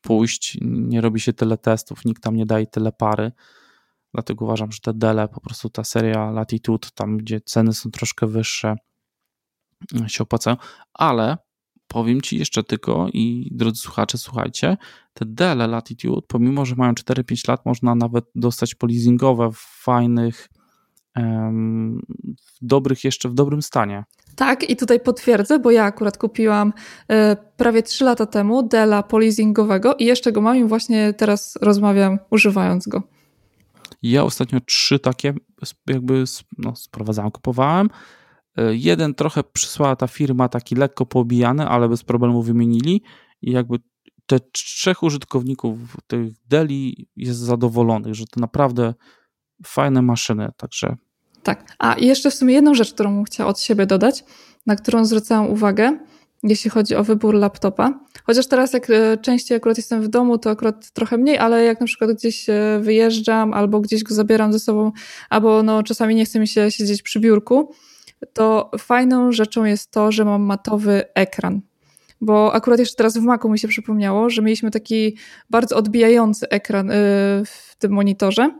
pójść, nie robi się tyle testów, nikt tam nie daje tyle pary, dlatego uważam, że te Dele, po prostu ta seria Latitude, tam gdzie ceny są troszkę wyższe, się opłacają, ale powiem Ci jeszcze tylko i drodzy słuchacze, słuchajcie, te Dell Latitude, pomimo, że mają 4-5 lat, można nawet dostać polizingowe w fajnych, w dobrych, jeszcze w dobrym stanie. Tak, i tutaj potwierdzę, bo ja akurat kupiłam e, prawie 3 lata temu Della polizingowego i jeszcze go mam i właśnie teraz rozmawiam używając go. Ja ostatnio trzy takie jakby no, sprowadzałem, kupowałem. Jeden trochę przysłała ta firma taki lekko poobijany, ale bez problemu wymienili. I jakby te trzech użytkowników tych Deli jest zadowolonych, że to naprawdę fajne maszyny, także... Tak, a jeszcze w sumie jedną rzecz, którą chciałam od siebie dodać, na którą zwracałam uwagę, jeśli chodzi o wybór laptopa. Chociaż teraz jak e, częściej akurat jestem w domu, to akurat trochę mniej, ale jak na przykład gdzieś e, wyjeżdżam albo gdzieś go zabieram ze sobą, albo no czasami nie chce mi się siedzieć przy biurku, to fajną rzeczą jest to, że mam matowy ekran. Bo akurat jeszcze teraz w Macu mi się przypomniało, że mieliśmy taki bardzo odbijający ekran y, w tym monitorze.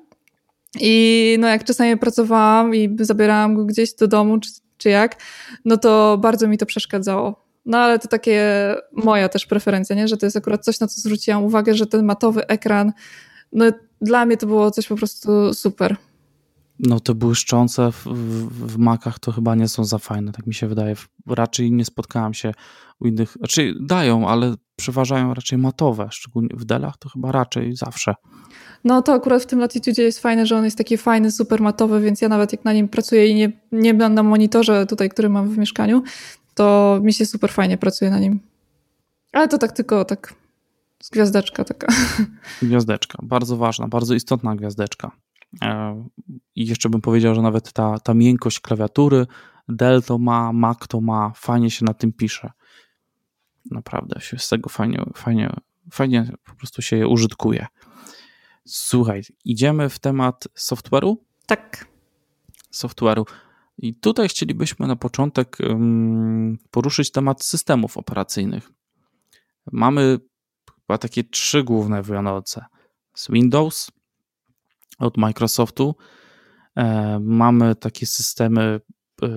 I no jak czasami pracowałam i zabierałam go gdzieś do domu, czy, czy jak, no to bardzo mi to przeszkadzało. No ale to takie moja też preferencja, nie? że to jest akurat coś, na co zwróciłam uwagę, że ten matowy ekran, no dla mnie to było coś po prostu super. No te błyszczące w, w, w makach to chyba nie są za fajne, tak mi się wydaje. Raczej nie spotkałem się u innych, znaczy dają, ale przeważają raczej matowe, szczególnie w delach to chyba raczej zawsze. No to akurat w tym Latitude jest fajne, że on jest taki fajny, super matowy, więc ja nawet jak na nim pracuję i nie, nie na monitorze tutaj, który mam w mieszkaniu, to mi się super fajnie pracuje na nim. Ale to tak tylko tak gwiazdeczka taka. Gwiazdeczka, bardzo ważna, bardzo istotna gwiazdeczka. E, I jeszcze bym powiedział, że nawet ta, ta miękkość klawiatury, Dell to ma, Mac to ma, fajnie się na tym pisze. Naprawdę się z tego fajnie, fajnie, fajnie po prostu się je użytkuje. Słuchaj, idziemy w temat software'u? Tak. Software'u. I tutaj chcielibyśmy na początek poruszyć temat systemów operacyjnych. Mamy chyba takie trzy główne wiodące. Z Windows, od Microsoftu. E, mamy takie systemy e,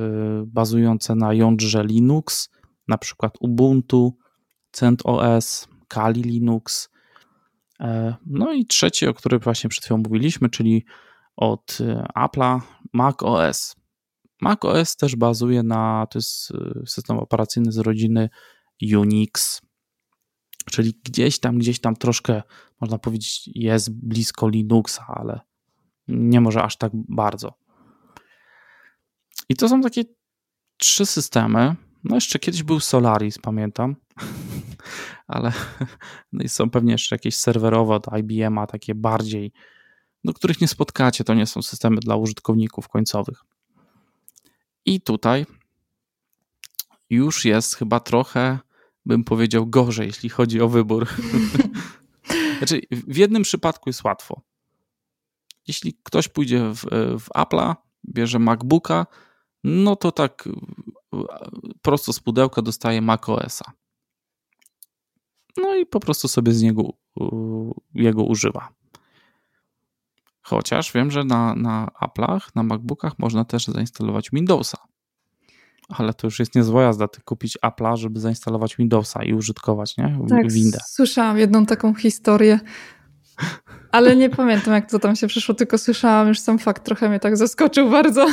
bazujące na jądrze Linux, na przykład Ubuntu, CentOS, Kali Linux. E, no i trzeci, o którym właśnie przed chwilą mówiliśmy, czyli od Apple'a macOS. macOS też bazuje na, to jest system operacyjny z rodziny Unix, czyli gdzieś tam, gdzieś tam troszkę, można powiedzieć, jest blisko Linuxa, ale nie może aż tak bardzo. I to są takie trzy systemy. No jeszcze kiedyś był Solaris, pamiętam, ale no i są pewnie jeszcze jakieś serwerowe od IBM-a, takie bardziej, do których nie spotkacie, to nie są systemy dla użytkowników końcowych. I tutaj już jest chyba trochę, bym powiedział, gorzej, jeśli chodzi o wybór. znaczy, w jednym przypadku jest łatwo. Jeśli ktoś pójdzie w, w Apple'a, bierze MacBooka, no to tak prosto z pudełka dostaje macOSa. No i po prostu sobie z niego jego używa. Chociaż wiem, że na, na Apple'ach, na MacBookach można też zainstalować Windowsa. Ale to już jest niezła jazda, ty kupić Apple'a, żeby zainstalować Windowsa i użytkować, nie? Tak, Windę. słyszałam jedną taką historię. Ale nie pamiętam, jak to tam się przyszło, tylko słyszałam już sam fakt, trochę mnie tak zaskoczył bardzo.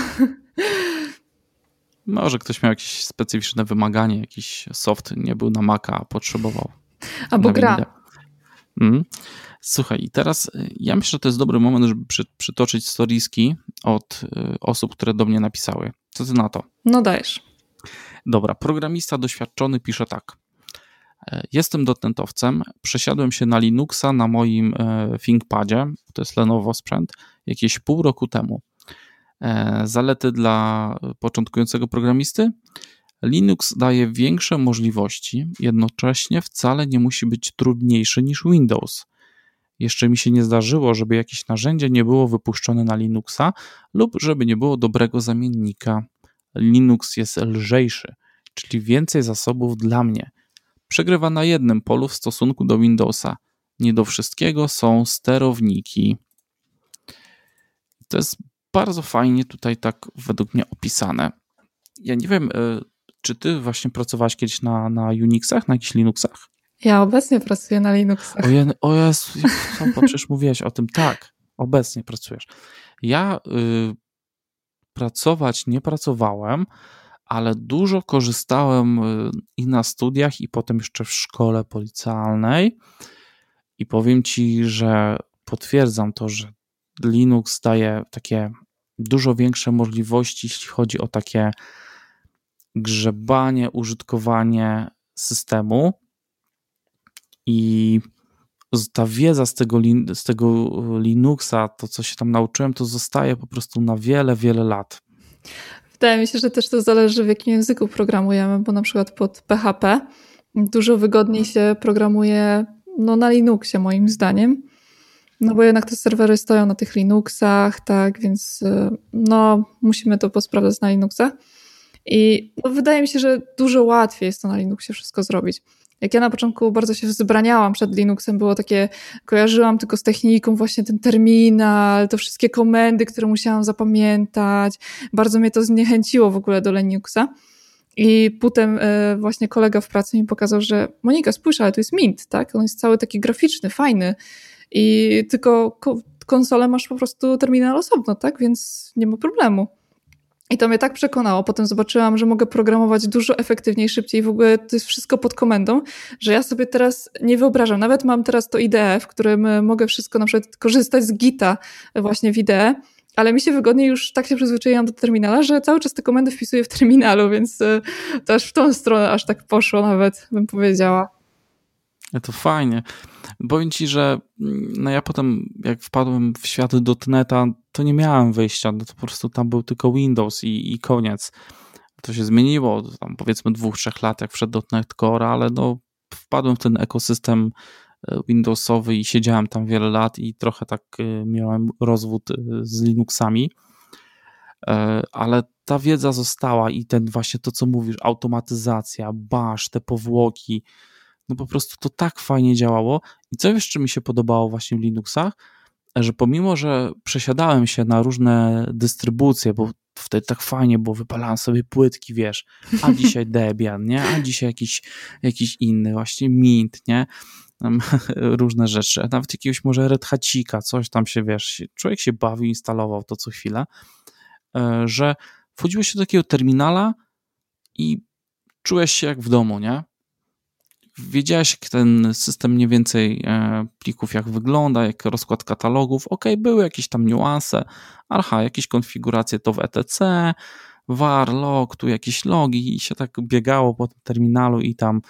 Może ktoś miał jakieś specyficzne wymaganie, jakiś soft nie był na Maca, a potrzebował. Albo gra. Mm. Słuchaj, i teraz y, ja myślę, że to jest dobry moment, żeby przy, przytoczyć storiski od y, osób, które do mnie napisały. Co ty na to? No dajesz. Dobra, programista doświadczony pisze tak. Jestem dotentowcem, przesiadłem się na Linuxa na moim e, ThinkPadzie, to jest Lenovo sprzęt, jakieś pół roku temu. E, zalety dla początkującego programisty? Linux daje większe możliwości, jednocześnie wcale nie musi być trudniejszy niż Windows. Jeszcze mi się nie zdarzyło, żeby jakieś narzędzie nie było wypuszczone na Linuxa lub żeby nie było dobrego zamiennika. Linux jest lżejszy, czyli więcej zasobów dla mnie. Przegrywa na jednym polu w stosunku do Windowsa. Nie do wszystkiego są sterowniki. To jest bardzo fajnie tutaj tak według mnie opisane. Ja nie wiem, e, czy ty właśnie pracowałaś kiedyś na, na Unixach, na jakichś Linuxach? Ja obecnie pracuję na Linuxach. O, je, o Jezu, przecież mówiłeś o tym. Tak, obecnie pracujesz. Ja y, pracować nie pracowałem, ale dużo korzystałem y, i na studiach, i potem jeszcze w szkole policjalnej. I powiem ci, że potwierdzam to, że Linux daje takie dużo większe możliwości, jeśli chodzi o takie grzebanie, użytkowanie systemu. I ta wiedza z tego, z tego Linuxa, to co się tam nauczyłem, to zostaje po prostu na wiele, wiele lat. Wydaje mi się, że też to zależy w jakim języku programujemy, bo na przykład pod PHP dużo wygodniej się programuje no, na Linuxie moim zdaniem. No bo jednak te serwery stoją na tych Linuxach, tak, więc y, no musimy to posprawdzać na Linuxach. I no, wydaje mi się, że dużo łatwiej jest to na Linuxie wszystko zrobić. Jak ja na początku bardzo się wzbraniałam przed Linuxem, było takie, kojarzyłam tylko z techniką właśnie ten terminal, te wszystkie komendy, które musiałam zapamiętać. Bardzo mnie to zniechęciło w ogóle do Linuxa. I potem e, właśnie kolega w pracy mi pokazał, że Monika, spójrz, ale to jest Mint, tak? On jest cały taki graficzny, fajny i tylko konsolę masz po prostu terminal osobno, tak? Więc nie ma problemu. I to mnie tak przekonało. Potem zobaczyłam, że mogę programować dużo efektywniej, szybciej. W ogóle to jest wszystko pod komendą, że ja sobie teraz nie wyobrażam. Nawet mam teraz to IDE, w którym mogę wszystko na przykład korzystać z Gita właśnie w IDE, ale mi się wygodnie już tak się przyzwyczaiłam do terminala, że cały czas te komendy wpisuję w terminalu, więc e, to aż w tą stronę aż tak poszło nawet, bym powiedziała. To fajnie. Powiem ci, że mm, no ja potem, jak wpadłem w świat dotneta, to nie miałem wyjścia, no to po prostu tam był tylko Windows i, i koniec. To się zmieniło, tam powiedzmy dwóch, trzech lat, jak wszedł .NET Core, ale no wpadłem w ten ekosystem e, Windowsowy i siedziałem tam wiele lat i trochę tak e, miałem rozwód e, z Linuxami, ale ta wiedza została i ten właśnie to, co mówisz, automatyzacja, bash, te powłoki, no po prostu to tak fajnie działało. I co jeszcze mi się podobało właśnie w Linuxach, że pomimo, że przesiadałem się na różne dystrybucje, bo wtedy tak fajnie było, wypalałem sobie płytki, wiesz, a dzisiaj Debian, nie? A dzisiaj jakiś, jakiś inny, właśnie Mint, nie? różne rzeczy, a nawet jakiegoś może Red Hacika, coś tam się, wiesz, człowiek się bawił, instalował to co chwilę, e, że wchodziło się do takiego terminala i czułeś się jak w domu, nie? Wiedziałeś, ten system mniej więcej e, plików, jak wygląda, jak rozkład katalogów. Ok, były jakieś tam niuanse, aha, jakieś konfiguracje to w ETC, var, log, tu jakieś logi i się tak biegało po tym terminalu i tam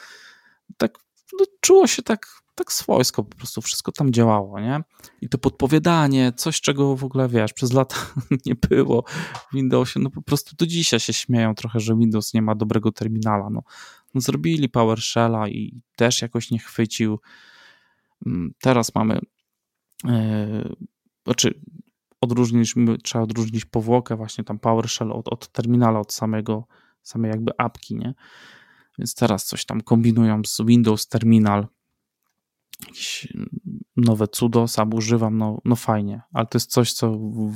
tak no, czuło się tak, tak swojsko, po prostu wszystko tam działało, nie? I to podpowiadanie, coś czego w ogóle, wiesz, przez lata nie było w Windowsie, no po prostu do dzisiaj się śmieją trochę, że Windows nie ma dobrego terminala, no, zrobili PowerShella i też jakoś nie chwycił. Mm, teraz mamy, yy, znaczy odróżniliśmy, trzeba odróżnić powłokę właśnie tam PowerShell od, od terminala, od samego, samej jakby apki, nie? Więc teraz coś tam kombinują z Windows Terminal, jakieś nowe cudo, sam używam, no, no fajnie, ale to jest coś, co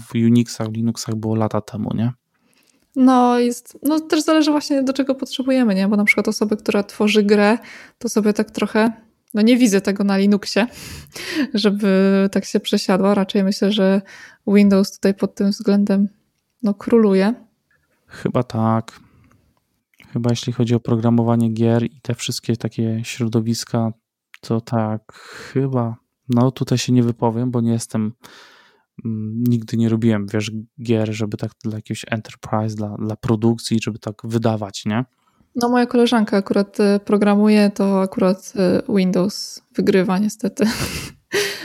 w Unixach, Linuxach było lata temu, nie? No, jest, no też zależy właśnie do czego potrzebujemy, nie? Bo na przykład osoby, która tworzy grę, to sobie tak trochę, no nie widzę tego na Linuxie, żeby tak się przesiadła. Raczej myślę, że Windows tutaj pod tym względem no króluje. Chyba tak. Chyba jeśli chodzi o programowanie gier i te wszystkie takie środowiska, to tak, chyba. No tutaj się nie wypowiem, bo nie jestem nigdy nie robiłem, wiesz, gier, żeby tak dla jakiegoś enterprise, dla, dla produkcji, żeby tak wydawać, nie? No moja koleżanka akurat y, programuje, to akurat y, Windows wygrywa niestety.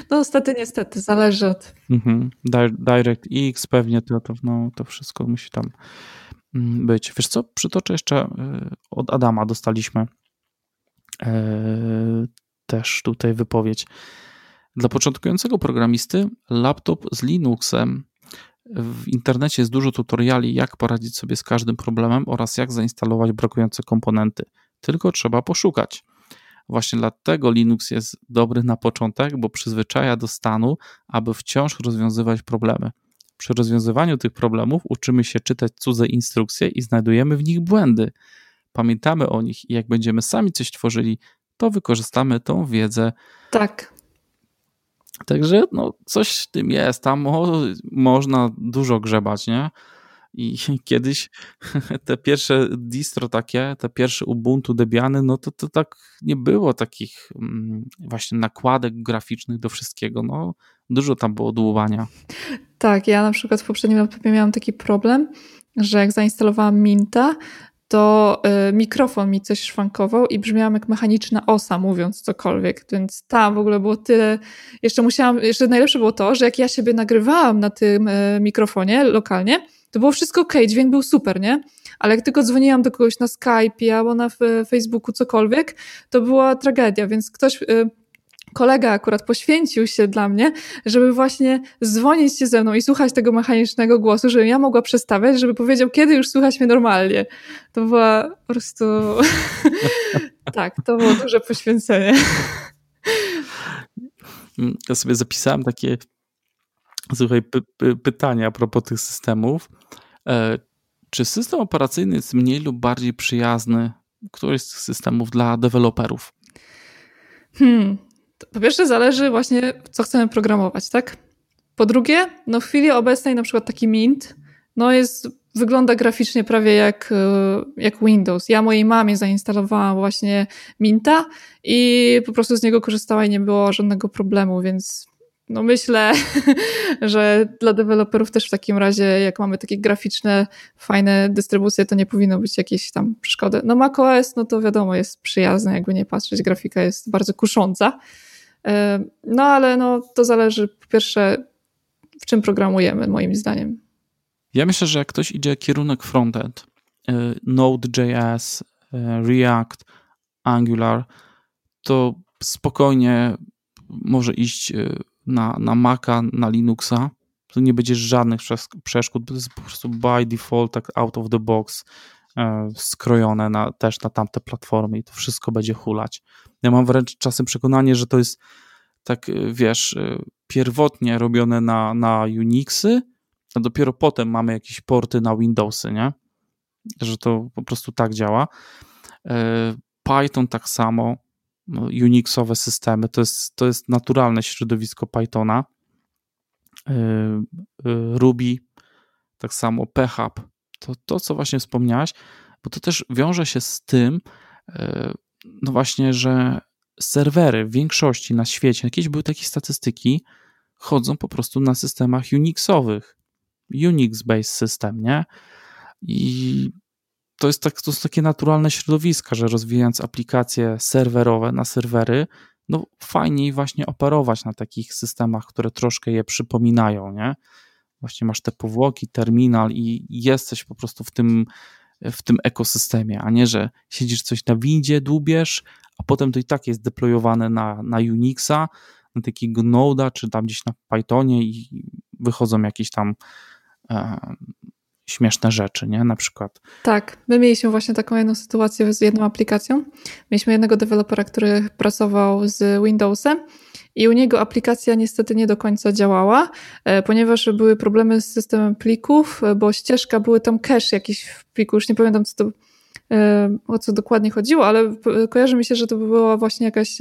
No niestety, niestety, zależy od... Mhm. DirectX pewnie to, to, no, to wszystko musi tam mm, być. Wiesz co, przytoczę jeszcze od Adama dostaliśmy też tutaj wypowiedź. Dla początkującego programisty laptop z Linuxem w internecie jest dużo tutoriali, jak poradzić sobie z każdym problemem oraz jak zainstalować brakujące komponenty. Tylko trzeba poszukać. Właśnie dlatego Linux jest dobry na początek, bo przyzwyczaja do stanu, aby wciąż rozwiązywać problemy. Przy rozwiązywaniu tych problemów uczymy się czytać cudze instrukcje i znajdujemy w nich błędy. Pamiętamy o nich i jak będziemy sami coś tworzyli, to wykorzystamy tą wiedzę. Tak. Także no, coś w tym jest. Tam mo można dużo grzebać, nie? I kiedyś te pierwsze distro takie, te pierwsze Ubuntu Debiany, no to, to tak nie było takich mm, właśnie nakładek graficznych do wszystkiego. No, dużo tam było dłuwania. Tak, ja na przykład w poprzednim laptopie miałam taki problem, że jak zainstalowałam Minta, to y, mikrofon mi coś szwankował i brzmiałam jak mechaniczna osa, mówiąc cokolwiek, więc tam w ogóle było tyle. Jeszcze musiałam, jeszcze najlepsze było to, że jak ja siebie nagrywałam na tym y, mikrofonie lokalnie, to było wszystko ok, dźwięk był super, nie? Ale jak tylko dzwoniłam do kogoś na Skype albo na Facebooku, cokolwiek, to była tragedia, więc ktoś y, kolega akurat poświęcił się dla mnie, żeby właśnie dzwonić się ze mną i słuchać tego mechanicznego głosu, żebym ja mogła przestawiać, żeby powiedział, kiedy już słuchać mnie normalnie. To była po prostu... tak, to było duże poświęcenie. Ja sobie zapisałem takie słuchaj, py py pytania a propos tych systemów. E, czy system operacyjny jest mniej lub bardziej przyjazny, któryś z tych systemów dla deweloperów? Hmm, po pierwsze zależy właśnie, co chcemy programować, tak? Po drugie, no w chwili obecnej na przykład taki Mint, no jest, wygląda graficznie prawie jak, e, jak Windows. Ja mojej mamie zainstalowałam właśnie Minta i po prostu z niego korzystała i nie było żadnego problemu, więc no myślę, że dla deweloperów też w takim razie, jak mamy takie graficzne, fajne dystrybucje, to nie powinno być jakieś tam przeszkody. No macOS, no to wiadomo, jest przyjazne, jakby nie patrzeć, grafika jest bardzo kusząca. No ale no, to zależy po pierwsze, w czym programujemy, moim zdaniem. Ja myślę, że jak ktoś idzie kierunek frontend, y, Node.js, y, React, Angular, to spokojnie może iść y, na, na Maca, na Linuxa. Tu nie będzie żadnych przeszkód, to jest po prostu by default, tak out of the box, skrojone na, też na tamte platformy i to wszystko będzie hulać. Ja mam wręcz czasem przekonanie, że to jest tak, y, wiesz, y, pierwotnie robione na, na Unixy, a dopiero potem mamy jakieś porty na Windowsy, nie? Że to po prostu tak działa. E, Python tak samo, no, Unixowe systemy, to jest, to jest naturalne środowisko Pythona. E, e, Ruby, tak samo PHP, to, to co właśnie wspomniałaś, bo to też wiąże się z tym, no właśnie, że serwery w większości na świecie, jakieś były takie statystyki, chodzą po prostu na systemach Unixowych. Unix-based system, nie? I to jest, tak, to jest takie naturalne środowiska, że rozwijając aplikacje serwerowe na serwery, no fajniej właśnie operować na takich systemach, które troszkę je przypominają, nie? Właśnie masz te powłoki, terminal i jesteś po prostu w tym w tym ekosystemie, a nie, że siedzisz coś na windzie, dłubiesz, a potem to i tak jest deployowane na, na Unixa, na takiego Node'a, czy tam gdzieś na Pythonie i wychodzą jakieś tam e, śmieszne rzeczy, nie? Na przykład. Tak, my mieliśmy właśnie taką jedną sytuację z jedną aplikacją. Mieliśmy jednego dewelopera, który pracował z Windowsem i u niego aplikacja niestety nie do końca działała, e, ponieważ były problemy z systemem plików, e, bo ścieżka, były tam cache jakiś w pliku, już nie pamiętam co to, e, o co dokładnie chodziło, ale kojarzy mi się, że to była właśnie jakaś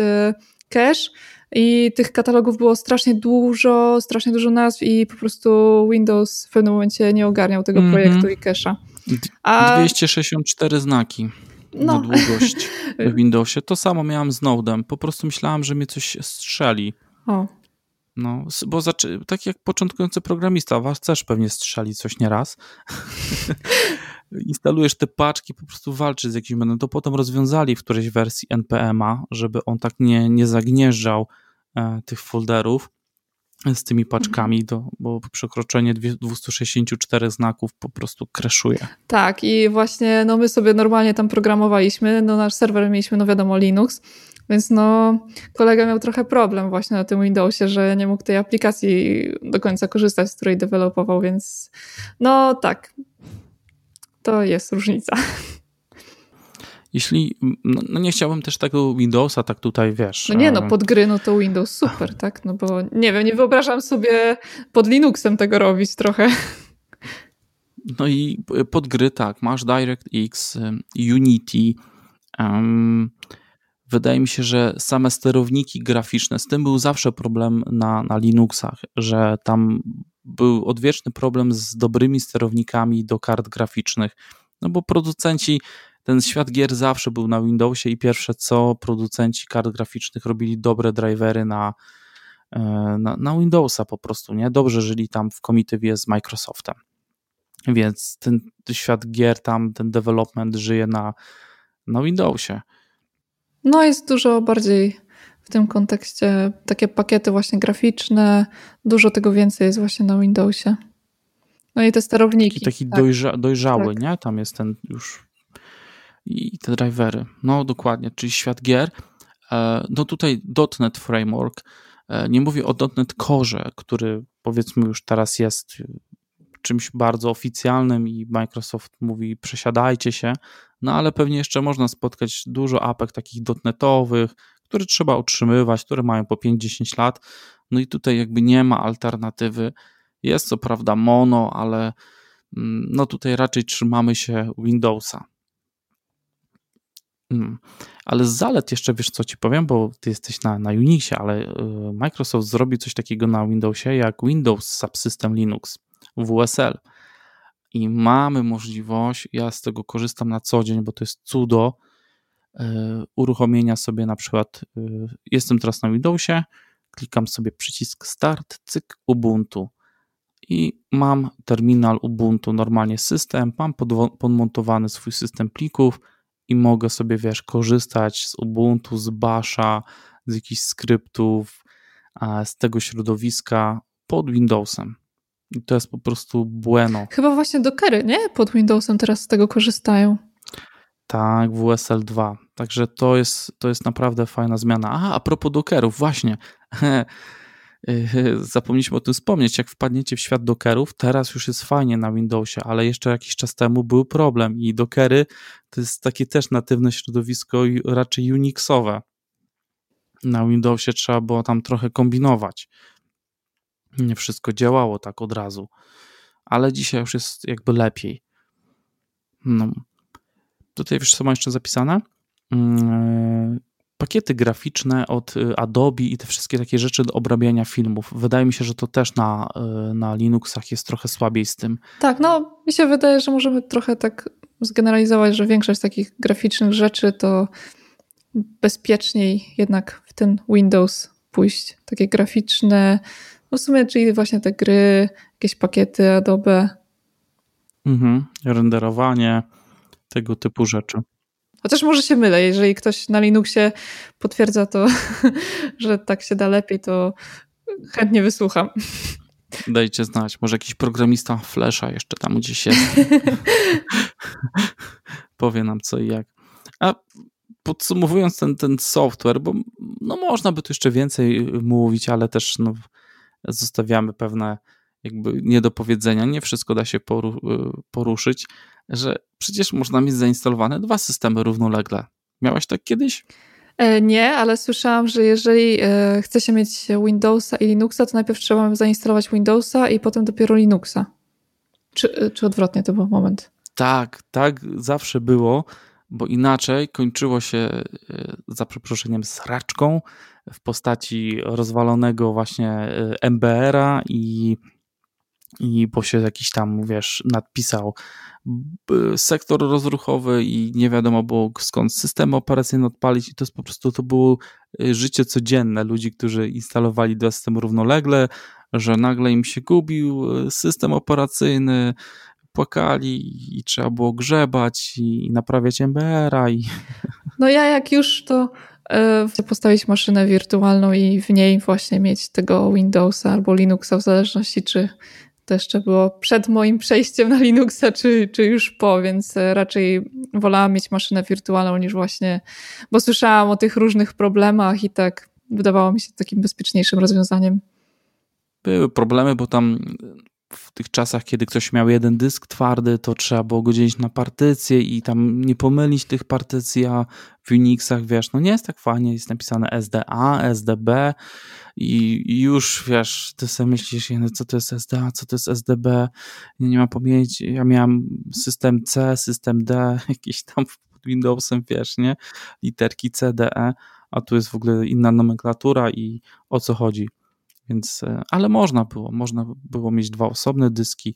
cache i tych katalogów było strasznie dużo, strasznie dużo nazw i po prostu Windows w pewnym momencie nie ogarniał tego mm -hmm. projektu i cache'a. A... 264 znaki no. na długość w Windowsie. To samo miałam z Node'em. Po prostu myślałam, że mnie coś strzeli. O. No, bo tak jak początkujący programista, was też pewnie strzeli coś nieraz. Instalujesz te paczki, po prostu walczysz z jakimś błędem. To potem rozwiązali w którejś wersji NPM-a, żeby on tak nie, nie zagnieżdżał e, tych folderów. z tymi paczkami, do, bo przekroczenie 264 znaków po prostu kreszuje. Tak, i właśnie no my sobie normalnie tam programowaliśmy, no nasz serwer mieliśmy, no wiadomo, Linux, więc no kolega miał trochę problem właśnie na tym Windowsie, że nie mógł tej aplikacji do końca korzystać, z której dewelopował, więc no tak, to jest różnica. Jeśli, no, no, nie chciałbym też tego Windowsa tak tutaj, wiesz... No nie no, pod gry no to Windows super, tak? No bo nie wiem, nie wyobrażam sobie pod Linuxem tego robić trochę. No i pod gry tak, masz DirectX, Unity, um, wydaje mi się, że same sterowniki graficzne, z tym był zawsze problem na, na Linuxach, że tam był odwieczny problem z dobrymi sterownikami do kart graficznych, no bo producenci ten świat gier zawsze był na Windowsie i pierwsze co producenci kart graficznych robili dobre drivery na, e, na, na Windowsa po prostu, nie? Dobrze żyli tam w komitywie z Microsoftem. Więc ten świat gier tam, ten development żyje na, na Windowsie. No jest dużo bardziej w tym kontekście takie pakiety właśnie graficzne, dużo tego więcej jest właśnie na Windowsie. No i te sterowniki. Taki, taki tak. dojrza, dojrzały, tak. nie? Tam jest ten już i te drivery. No dokładnie, czyli świat gier. E, no tutaj .NET Framework, e, nie mówię o .NET Core, który powiedzmy już teraz jest czymś bardzo oficjalnym i Microsoft mówi przesiadajcie się, no ale pewnie jeszcze można spotkać dużo apek takich .NETowych, które trzeba utrzymywać, które mają po 5-10 lat, no i tutaj jakby nie ma alternatywy. Jest co prawda mono, ale mm, no tutaj raczej trzymamy się Windowsa. Hmm. Ale z zalet jeszcze wiesz, co ci powiem, bo ty jesteś na, na Unixie, ale y, Microsoft zrobi coś takiego na Windowsie jak Windows Subsystem Linux, WSL. I mamy możliwość, ja z tego korzystam na co dzień, bo to jest cudo, uruchomienia sobie na przykład, y, jestem teraz na Windowsie, klikam sobie przycisk Start, cyk, Ubuntu i mam terminal Ubuntu, normalnie system, mam podmontowany swój system plików, i mogę sobie, wiesz, korzystać z Ubuntu, z Basha, z jakichś skryptów, z tego środowiska pod Windowsem. I to jest po prostu bueno. Chyba właśnie Dockery, nie? Pod Windowsem teraz z tego korzystają. Tak, WSL 2. Także to jest, to jest naprawdę fajna zmiana. A, a propos Dockerów, właśnie. zapomnieliśmy o tym wspomnieć, jak wpadniecie w świat dockerów, teraz już jest fajnie na Windowsie, ale jeszcze jakiś czas temu był problem i dockery to jest takie też natywne środowisko raczej Unixowe. Na Windowsie trzeba było tam trochę kombinować. Nie wszystko działało tak od razu, ale dzisiaj już jest jakby lepiej. No. Tutaj wiesz, co ma jeszcze zapisane? Mm, pakiety graficzne od y, Adobe i te wszystkie takie rzeczy do obrabiania filmów. Wydaje mi się, że to też na, y, na Linuxach jest trochę słabiej z tym. Tak, no mi się wydaje, że możemy trochę tak zgeneralizować, że większość takich graficznych rzeczy to bezpieczniej jednak w ten Windows pójść. Takie graficzne, no w sumie czyli właśnie te gry, jakieś pakiety Adobe. Mhm, renderowanie, tego typu rzeczy. Chociaż może się mylę, jeżeli ktoś na Linuxie potwierdza to, że tak się da lepiej, to chętnie wysłucham. Dajcie znać, może jakiś programista Flasha jeszcze tam gdzieś jest. Powie nam co i jak. A podsumowując ten, ten software, bo no można by tu jeszcze więcej mówić, ale też no, zostawiamy pewne jakby niedopowiedzenia, nie wszystko da się poru poruszyć, że przecież można mieć zainstalowane dwa systemy równolegle. Miałaś tak kiedyś? E, nie, ale słyszałam, że jeżeli e, chce się mieć Windowsa i Linuxa, to najpierw trzeba zainstalować Windowsa i potem dopiero Linuxa. Czy, e, czy odwrotnie to był moment? Tak, tak zawsze było, bo inaczej kończyło się za przeproszeniem sraczką w postaci rozwalonego właśnie MBR-a i i bo się jakiś tam, wiesz, nadpisał sektor rozruchowy i nie wiadomo było skąd system operacyjny odpalić. I to jest po prostu, to było y, życie codzienne ludzi, którzy instalowali do systemu równolegle, że nagle im się gubił y, system operacyjny, płakali i trzeba było grzebać i naprawiać MBR-a i... No ja jak już to e, postawić maszynę wirtualną i w niej właśnie mieć tego Windowsa albo Linuxa, w zależności czy to jeszcze było przed moim przejściem na Linuxa, czy, czy już po, więc raczej wolałam mieć maszynę wirtualną niż właśnie, bo słyszałam o tych różnych problemach i tak wydawało mi się takim bezpieczniejszym rozwiązaniem. Były problemy, bo tam w tych czasach, kiedy ktoś miał jeden dysk twardy, to trzeba było go dzielić na partycje i tam nie pomylić tych partycji, a w Unixach, wiesz, no nie jest tak fajnie, jest napisane SDA, SDB i, już, wiesz, ty sobie myślisz, co to jest SDA, co to jest SDB, nie, nie mam pamięci, ja miałem system C, system D, jakiś tam pod Windowsem, wiesz, nie, literki C, D, E, a tu jest w ogóle inna nomenklatura i o co chodzi. Więc, e, ale można było, można było mieć dwa osobne dyski,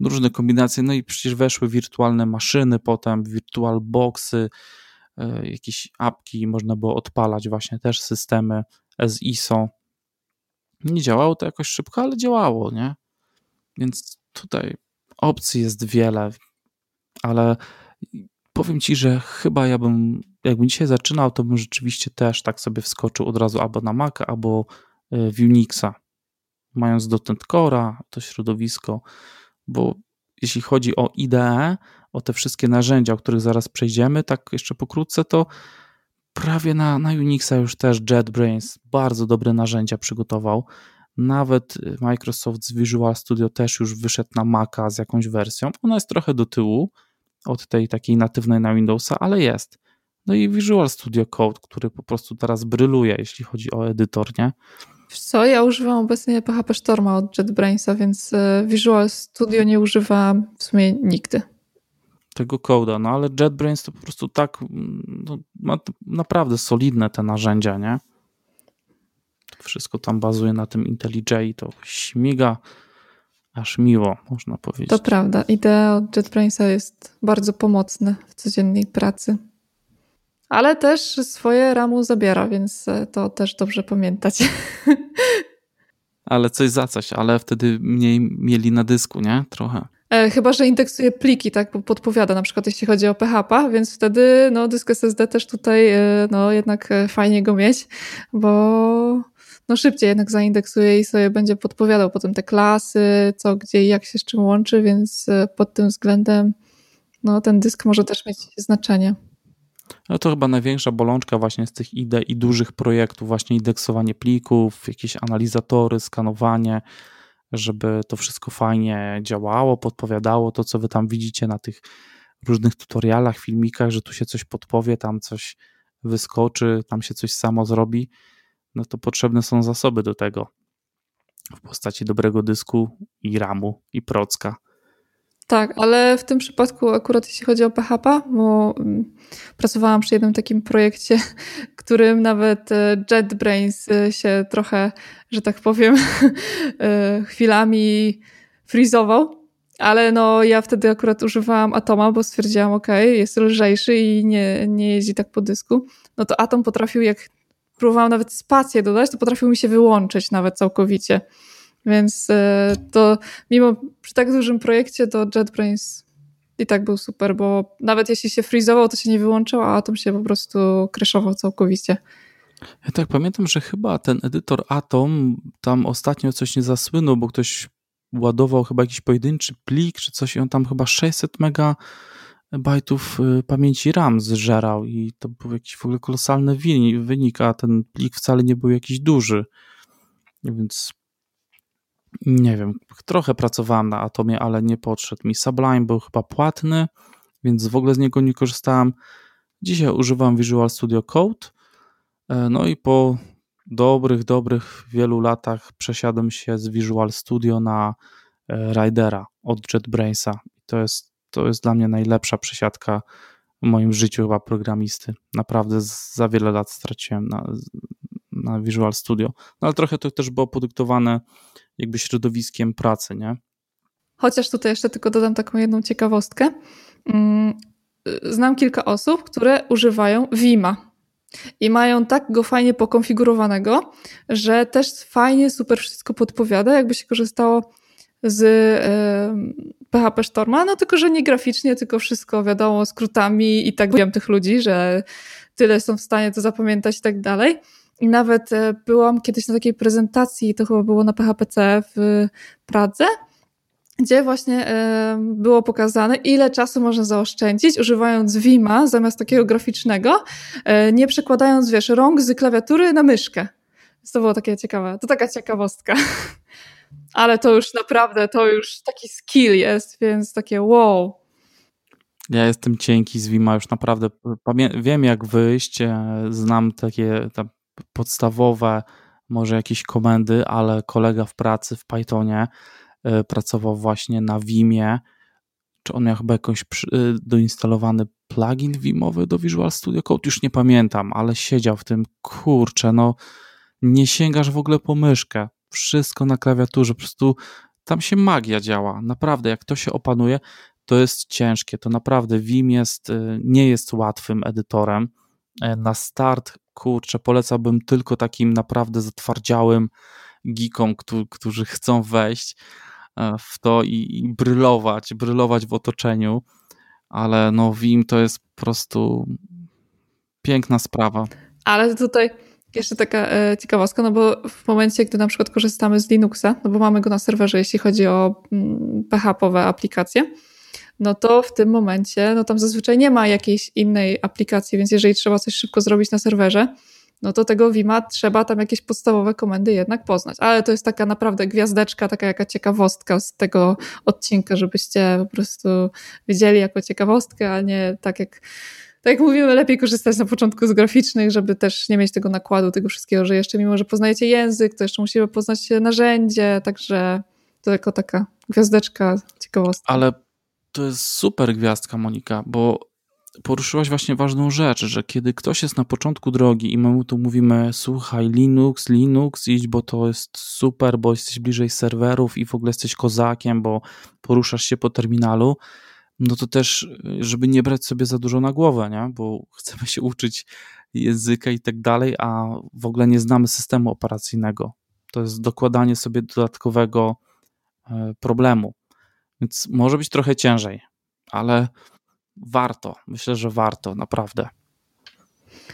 różne kombinacje, no i przecież weszły wirtualne maszyny, potem virtual boxy, e, jakieś apki, można było odpalać właśnie też systemy z ISO. Nie działało to jakoś szybko, ale działało, nie? Więc tutaj opcji jest wiele, ale powiem ci, że chyba ja bym, jakbym dzisiaj zaczynał, to bym rzeczywiście też tak sobie wskoczył od razu albo na Maca, albo w Unixa, mając dotąd Core'a, to środowisko, bo jeśli chodzi o IDE, o te wszystkie narzędzia, o których zaraz przejdziemy, tak jeszcze pokrótce, to prawie na, na Unixa już też JetBrains bardzo dobre narzędzia przygotował. Nawet Microsoft z Visual Studio też już wyszedł na Maca z jakąś wersją. Ona jest trochę do tyłu od tej takiej natywnej na Windowsa, ale jest. No i Visual Studio Code, który po prostu teraz bryluje, jeśli chodzi o edytor, nie? Co, ja używam obecnie PHP Storma od JetBrainsa, więc e, Visual Studio nie używam w sumie nigdy. Tego koda, no ale JetBrains to po prostu tak mm, no, ma naprawdę solidne te narzędzia, nie? Wszystko tam bazuje na tym IntelliJ i to śmiga aż miło, można powiedzieć. To prawda. Idea od JetBrainsa jest bardzo pomocna w codziennej pracy ale też swoje ramu zabiera, więc e, to też dobrze pamiętać. Ale coś za coś, ale wtedy mniej mieli na dysku, nie? Trochę. E, chyba, że indeksuje pliki, tak, bo podpowiada na przykład jeśli chodzi o PHP, więc wtedy no, dysk SSD też tutaj e, no, jednak fajnie go mieć, bo no, szybciej jednak zaindeksuje i sobie będzie podpowiadał potem te klasy, co, gdzie i jak się z czym łączy, więc pod tym względem no, ten dysk może też mieć znaczenie. No to chyba największa bolączka właśnie z tych ide i dużych projektów, właśnie indeksowanie plików, jakieś analizatory, skanowanie, żeby to wszystko fajnie działało, podpowiadało to, co wy tam widzicie na tych różnych tutorialach, filmikach, że tu się coś podpowie, tam coś wyskoczy, tam się coś samo zrobi, no to potrzebne są zasoby do tego w postaci dobrego dysku i ramu i procka. Tak, ale w tym przypadku akurat jeśli chodzi o PHP, bo mm, pracowałam przy jednym takim projekcie, którym nawet e, JetBrains e, się trochę, że tak powiem, e, chwilami frizował. Ale no, ja wtedy akurat używałam Atoma, bo stwierdziłam, ok, jest lżejszy i nie, nie jeździ tak po dysku. No to Atom potrafił, jak próbowałam nawet spację dodać, to potrafił mi się wyłączyć nawet całkowicie. Więc e, to mimo przy tak dużym projekcie to JetBrains i tak był super, bo nawet jeśli się freezował, to się nie wyłączał, a Atom się po prostu crashował całkowicie. Ja tak pamiętam, że chyba ten edytor Atom tam ostatnio coś nie zasłynął, bo ktoś ładował chyba jakiś pojedynczy plik czy coś i on tam chyba 600 megabajtów y, pamięci RAM zżerał i to był jakiś w ogóle kolosalny wynik, a ten plik wcale nie był jakiś duży. Więc nie wiem, trochę pracowałem na Atomie, ale nie podszedł mi. Sublime był chyba płatny, więc w ogóle z niego nie korzystałem. Dzisiaj używam Visual Studio Code. E, no i po dobrych, dobrych wielu latach przesiadłem się z Visual Studio na e, Ridera od JetBrainsa. To jest, to jest dla mnie najlepsza przesiadka w moim życiu chyba programisty. Naprawdę za wiele lat straciłem na, na Visual Studio. No ale trochę to też było podyktowane jakby środowiskiem pracy, nie? Chociaż tutaj jeszcze tylko dodam taką jedną ciekawostkę. Mm, znam kilka osób, które używają Vima i mają tak go fajnie pokonfigurowanego, że też fajnie, super wszystko podpowiada, jakby się korzystało z PHP Storma, no tylko, że nie graficznie, tylko wszystko wiadomo skrótami i tak wiem tych ludzi, że tyle są w stanie to zapamiętać i tak dalej. I nawet e, byłam kiedyś na takiej prezentacji, to chyba było na PHPC w Pradze, gdzie właśnie e, było pokazane, ile czasu można zaoszczędzić, używając Vima zamiast takiego graficznego, e, nie przekładając, wiesz, rąk z klawiatury na myszkę. Więc to było takie ciekawe, to taka ciekawostka. Ale to już naprawdę, to już taki skill jest, więc takie wow. Ja jestem cienki z Vima, już naprawdę wiem jak wyjść, znam takie podstawowe, może jakieś komendy, ale kolega w pracy w Pythonie y, pracował właśnie na Vimie, czy on miał chyba y, doinstalowany plugin Vimowy do Visual Studio Code, już nie pamiętam, ale siedział w tym, kurczę, no nie sięgasz w ogóle po myszkę, wszystko na klawiaturze, po prostu tam się magia działa, naprawdę, jak to się opanuje, to jest ciężkie, to naprawdę Vim jest, y, nie jest łatwym edytorem, na start kurczę, polecałbym tylko takim naprawdę zatwardziałym geekom, którzy chcą wejść e, w to i, brylować, brylować w otoczeniu, ale no Vim to jest po prostu piękna sprawa. Ale tutaj jeszcze taka e, ciekawostka, no bo w momencie, gdy na przykład korzystamy z Linuxa, no bo mamy go na serwerze, jeśli chodzi o mm, PHP-owe aplikacje, no to w tym momencie, no tam zazwyczaj nie ma jakiejś innej aplikacji, więc jeżeli trzeba coś szybko zrobić na serwerze, no to tego Vima trzeba tam jakieś podstawowe komendy jednak poznać. Ale to jest taka naprawdę gwiazdeczka, taka jaka ciekawostka z tego odcinka, żebyście po prostu wiedzieli jako ciekawostkę, a nie tak jak tak jak mówimy, lepiej korzystać na początku z graficznych, żeby też nie mieć tego nakładu, tego wszystkiego, że jeszcze mimo, że poznajecie język, to jeszcze musimy poznać narzędzie, także to jako taka gwiazdeczka, ciekawostka. Ale to jest super gwiazdka, Monika, bo poruszyłaś właśnie ważną rzecz, że kiedy ktoś jest na początku drogi i my tu mówimy, słuchaj, Linux, Linux, idź, bo to jest super, bo jesteś bliżej serwerów i w ogóle jesteś kozakiem, bo poruszasz się po terminalu, no to też, żeby nie brać sobie za dużo na głowę, nie? bo chcemy się uczyć języka i tak dalej, a w ogóle nie znamy systemu operacyjnego. To jest dokładanie sobie dodatkowego e, problemu. Więc może być trochę ciężej, ale warto. Myślę, że warto, naprawdę.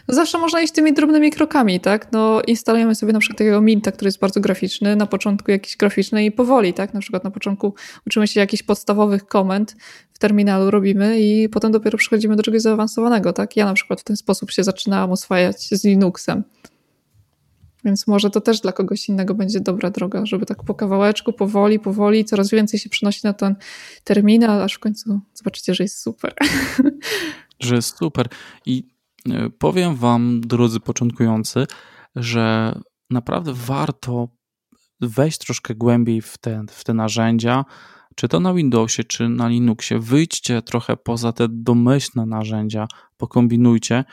Zawsze można iść tymi drobnymi krokami, tak? No, instalujemy sobie na przykład takiego Minta, który jest bardzo graficzny, na początku jakiś graficzny i powoli, tak? Na przykład na początku uczymy się jakichś podstawowych komend w terminalu robimy i potem dopiero przechodzimy do czegoś zaawansowanego, tak? Ja na przykład w ten sposób się zaczynałam oswajać z Linuxem. Więc może to też dla kogoś innego będzie dobra droga, żeby tak po kawałeczku, powoli, powoli, coraz więcej się przenosi na ten terminal, aż w końcu zobaczycie, że jest super. Że jest super. I e, powiem Wam, drodzy początkujący, że naprawdę warto wejść troszkę głębiej w te, w te narzędzia, czy to na Windowsie, czy na Linuxie. Wyjdźcie trochę poza te domyślne narzędzia, pokombinujcie,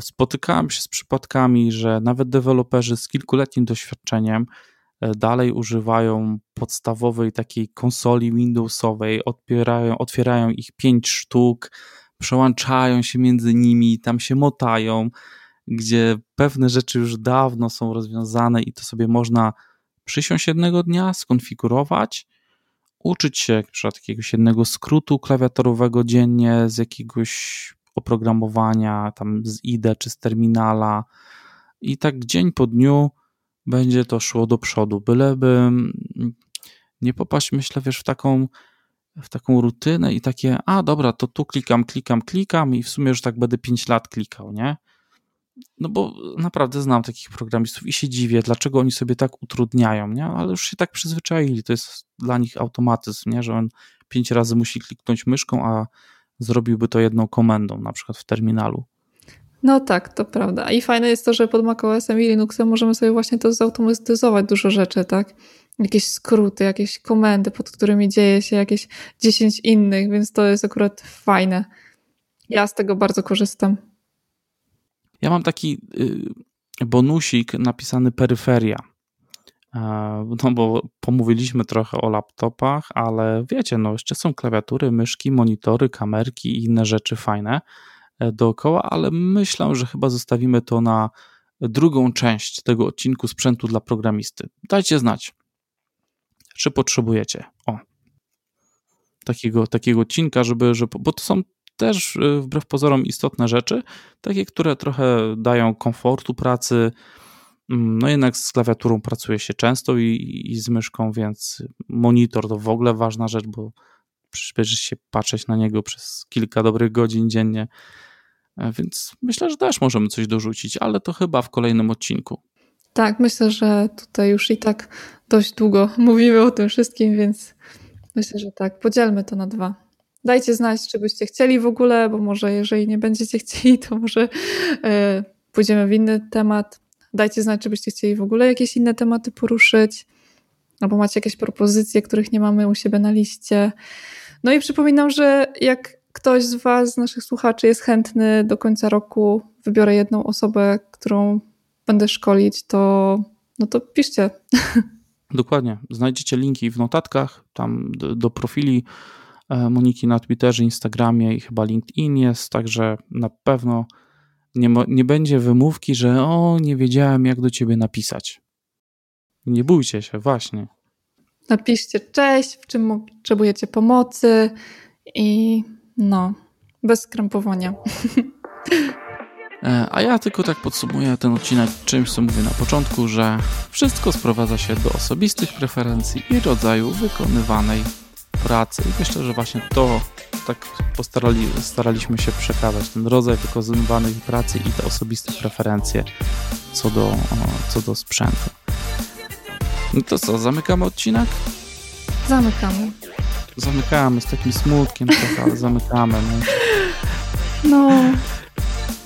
spotykałem się z przypadkami, że nawet deweloperzy z kilkuletnim doświadczeniem e, dalej używają podstawowej takiej konsoli Windowsowej, otwierają, otwierają ich pięć sztuk, przełączają się między nimi, tam się motają, gdzie pewne rzeczy już dawno są rozwiązane i to sobie można przysiąść jednego dnia, skonfigurować, uczyć się na przykład jakiegoś jednego skrótu klawiaturowego dziennie z jakiegoś oprogramowania, tam z IDE czy z terminala i tak dzień po dniu będzie to szło do przodu, byleby nie popaść, myślę, wiesz, w taką, w taką rutynę i takie, a dobra, to tu klikam, klikam, klikam i w sumie już tak będę 5 lat klikał, nie? No bo naprawdę znam takich programistów i się dziwię, dlaczego oni sobie tak utrudniają, nie? Ale już się tak przyzwyczaili, to jest dla nich automatyzm, nie? Że on pięć razy musi kliknąć myszką, a zrobiłby to jedną komendą, na przykład w terminalu. No tak, to prawda. I fajne jest to, że pod macOSem i Linuxem możemy sobie właśnie to zautomatyzować dużo rzeczy, tak? Jakieś skróty, jakieś komendy, pod którymi dzieje się jakieś 10 innych, więc to jest akurat fajne. Ja z tego bardzo korzystam. Ja mam taki y, bonusik napisany peryferia. E, no bo pomówiliśmy trochę o laptopach, ale wiecie, no jeszcze są klawiatury, myszki, monitory, kamerki i inne rzeczy fajne e, dookoła, ale myślę, że chyba zostawimy to na drugą część tego odcinku sprzętu dla programisty. Dajcie znać, czy potrzebujecie. O. Takiego, takiego odcinka, żeby, żeby, bo to są też y, wbrew pozorom istotne rzeczy, takie, które trochę dają komfortu pracy. Mm, no jednak z klawiaturą pracuje się często i, i z myszką, więc monitor to w ogóle ważna rzecz, bo przecież się patrzeć na niego przez kilka dobrych godzin dziennie. E, więc myślę, że też możemy coś dorzucić, ale to chyba w kolejnym odcinku. Tak, myślę, że tutaj już i tak dość długo mówimy o tym wszystkim, więc myślę, że tak, podzielmy to na dwa. Dajcie znać, czy byście chcieli w ogóle, bo może jeżeli nie będziecie chcieli, to może e, pójdziemy w inny temat. Dajcie znać, czy byście chcieli w ogóle jakieś inne tematy poruszyć, albo macie jakieś propozycje, których nie mamy u siebie na liście. No i przypominam, że jak ktoś z Was, z naszych słuchaczy, jest chętny do końca roku, wybiorę jedną osobę, którą będę szkolić, to, no to piszcie. Dokładnie. Znajdziecie linki w notatkach, tam do, do profili e, Moniki na Twitterze, Instagramie i chyba LinkedIn jest, także na pewno nie, nie będzie wymówki, że o, nie wiedziałem jak do ciebie napisać. Nie bójcie się, właśnie. Napiszcie cześć, w czym potrzebujecie pomocy i no, bez skrępowania. E, a ja tylko tak podsumuję ten odcinek czymś, co mówię na początku, że wszystko sprowadza się do osobistych preferencji i rodzaju wykonywanej pracy. I myślę, że właśnie to tak postarali, staraliśmy się przekazać, ten rodzaj wykonywanej pracy i te osobiste preferencje co do, co do sprzętu. No to co, zamykamy odcinek? Zamykamy. Zamykamy z takim smutkiem trochę, ale zamykamy. No. no.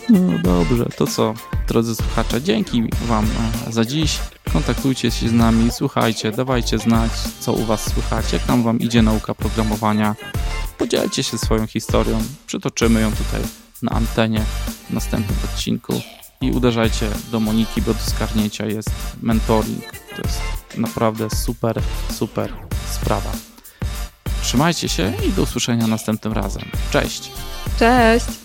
No dobrze, to co, drodzy słuchacze, dzięki Wam e, za dziś. Kontaktujcie się z nami, słuchajcie, dawajcie znać, co u Was słychać, jak tam Wam idzie nauka programowania. Podzielcie się swoją historią, przytoczymy ją tutaj na antenie w następnym odcinku i uderzajcie do Moniki, bo do skarnięcia jest mentoring. To jest naprawdę super, super sprawa. Trzymajcie się i do usłyszenia następnym razem. Cześć! Cześć!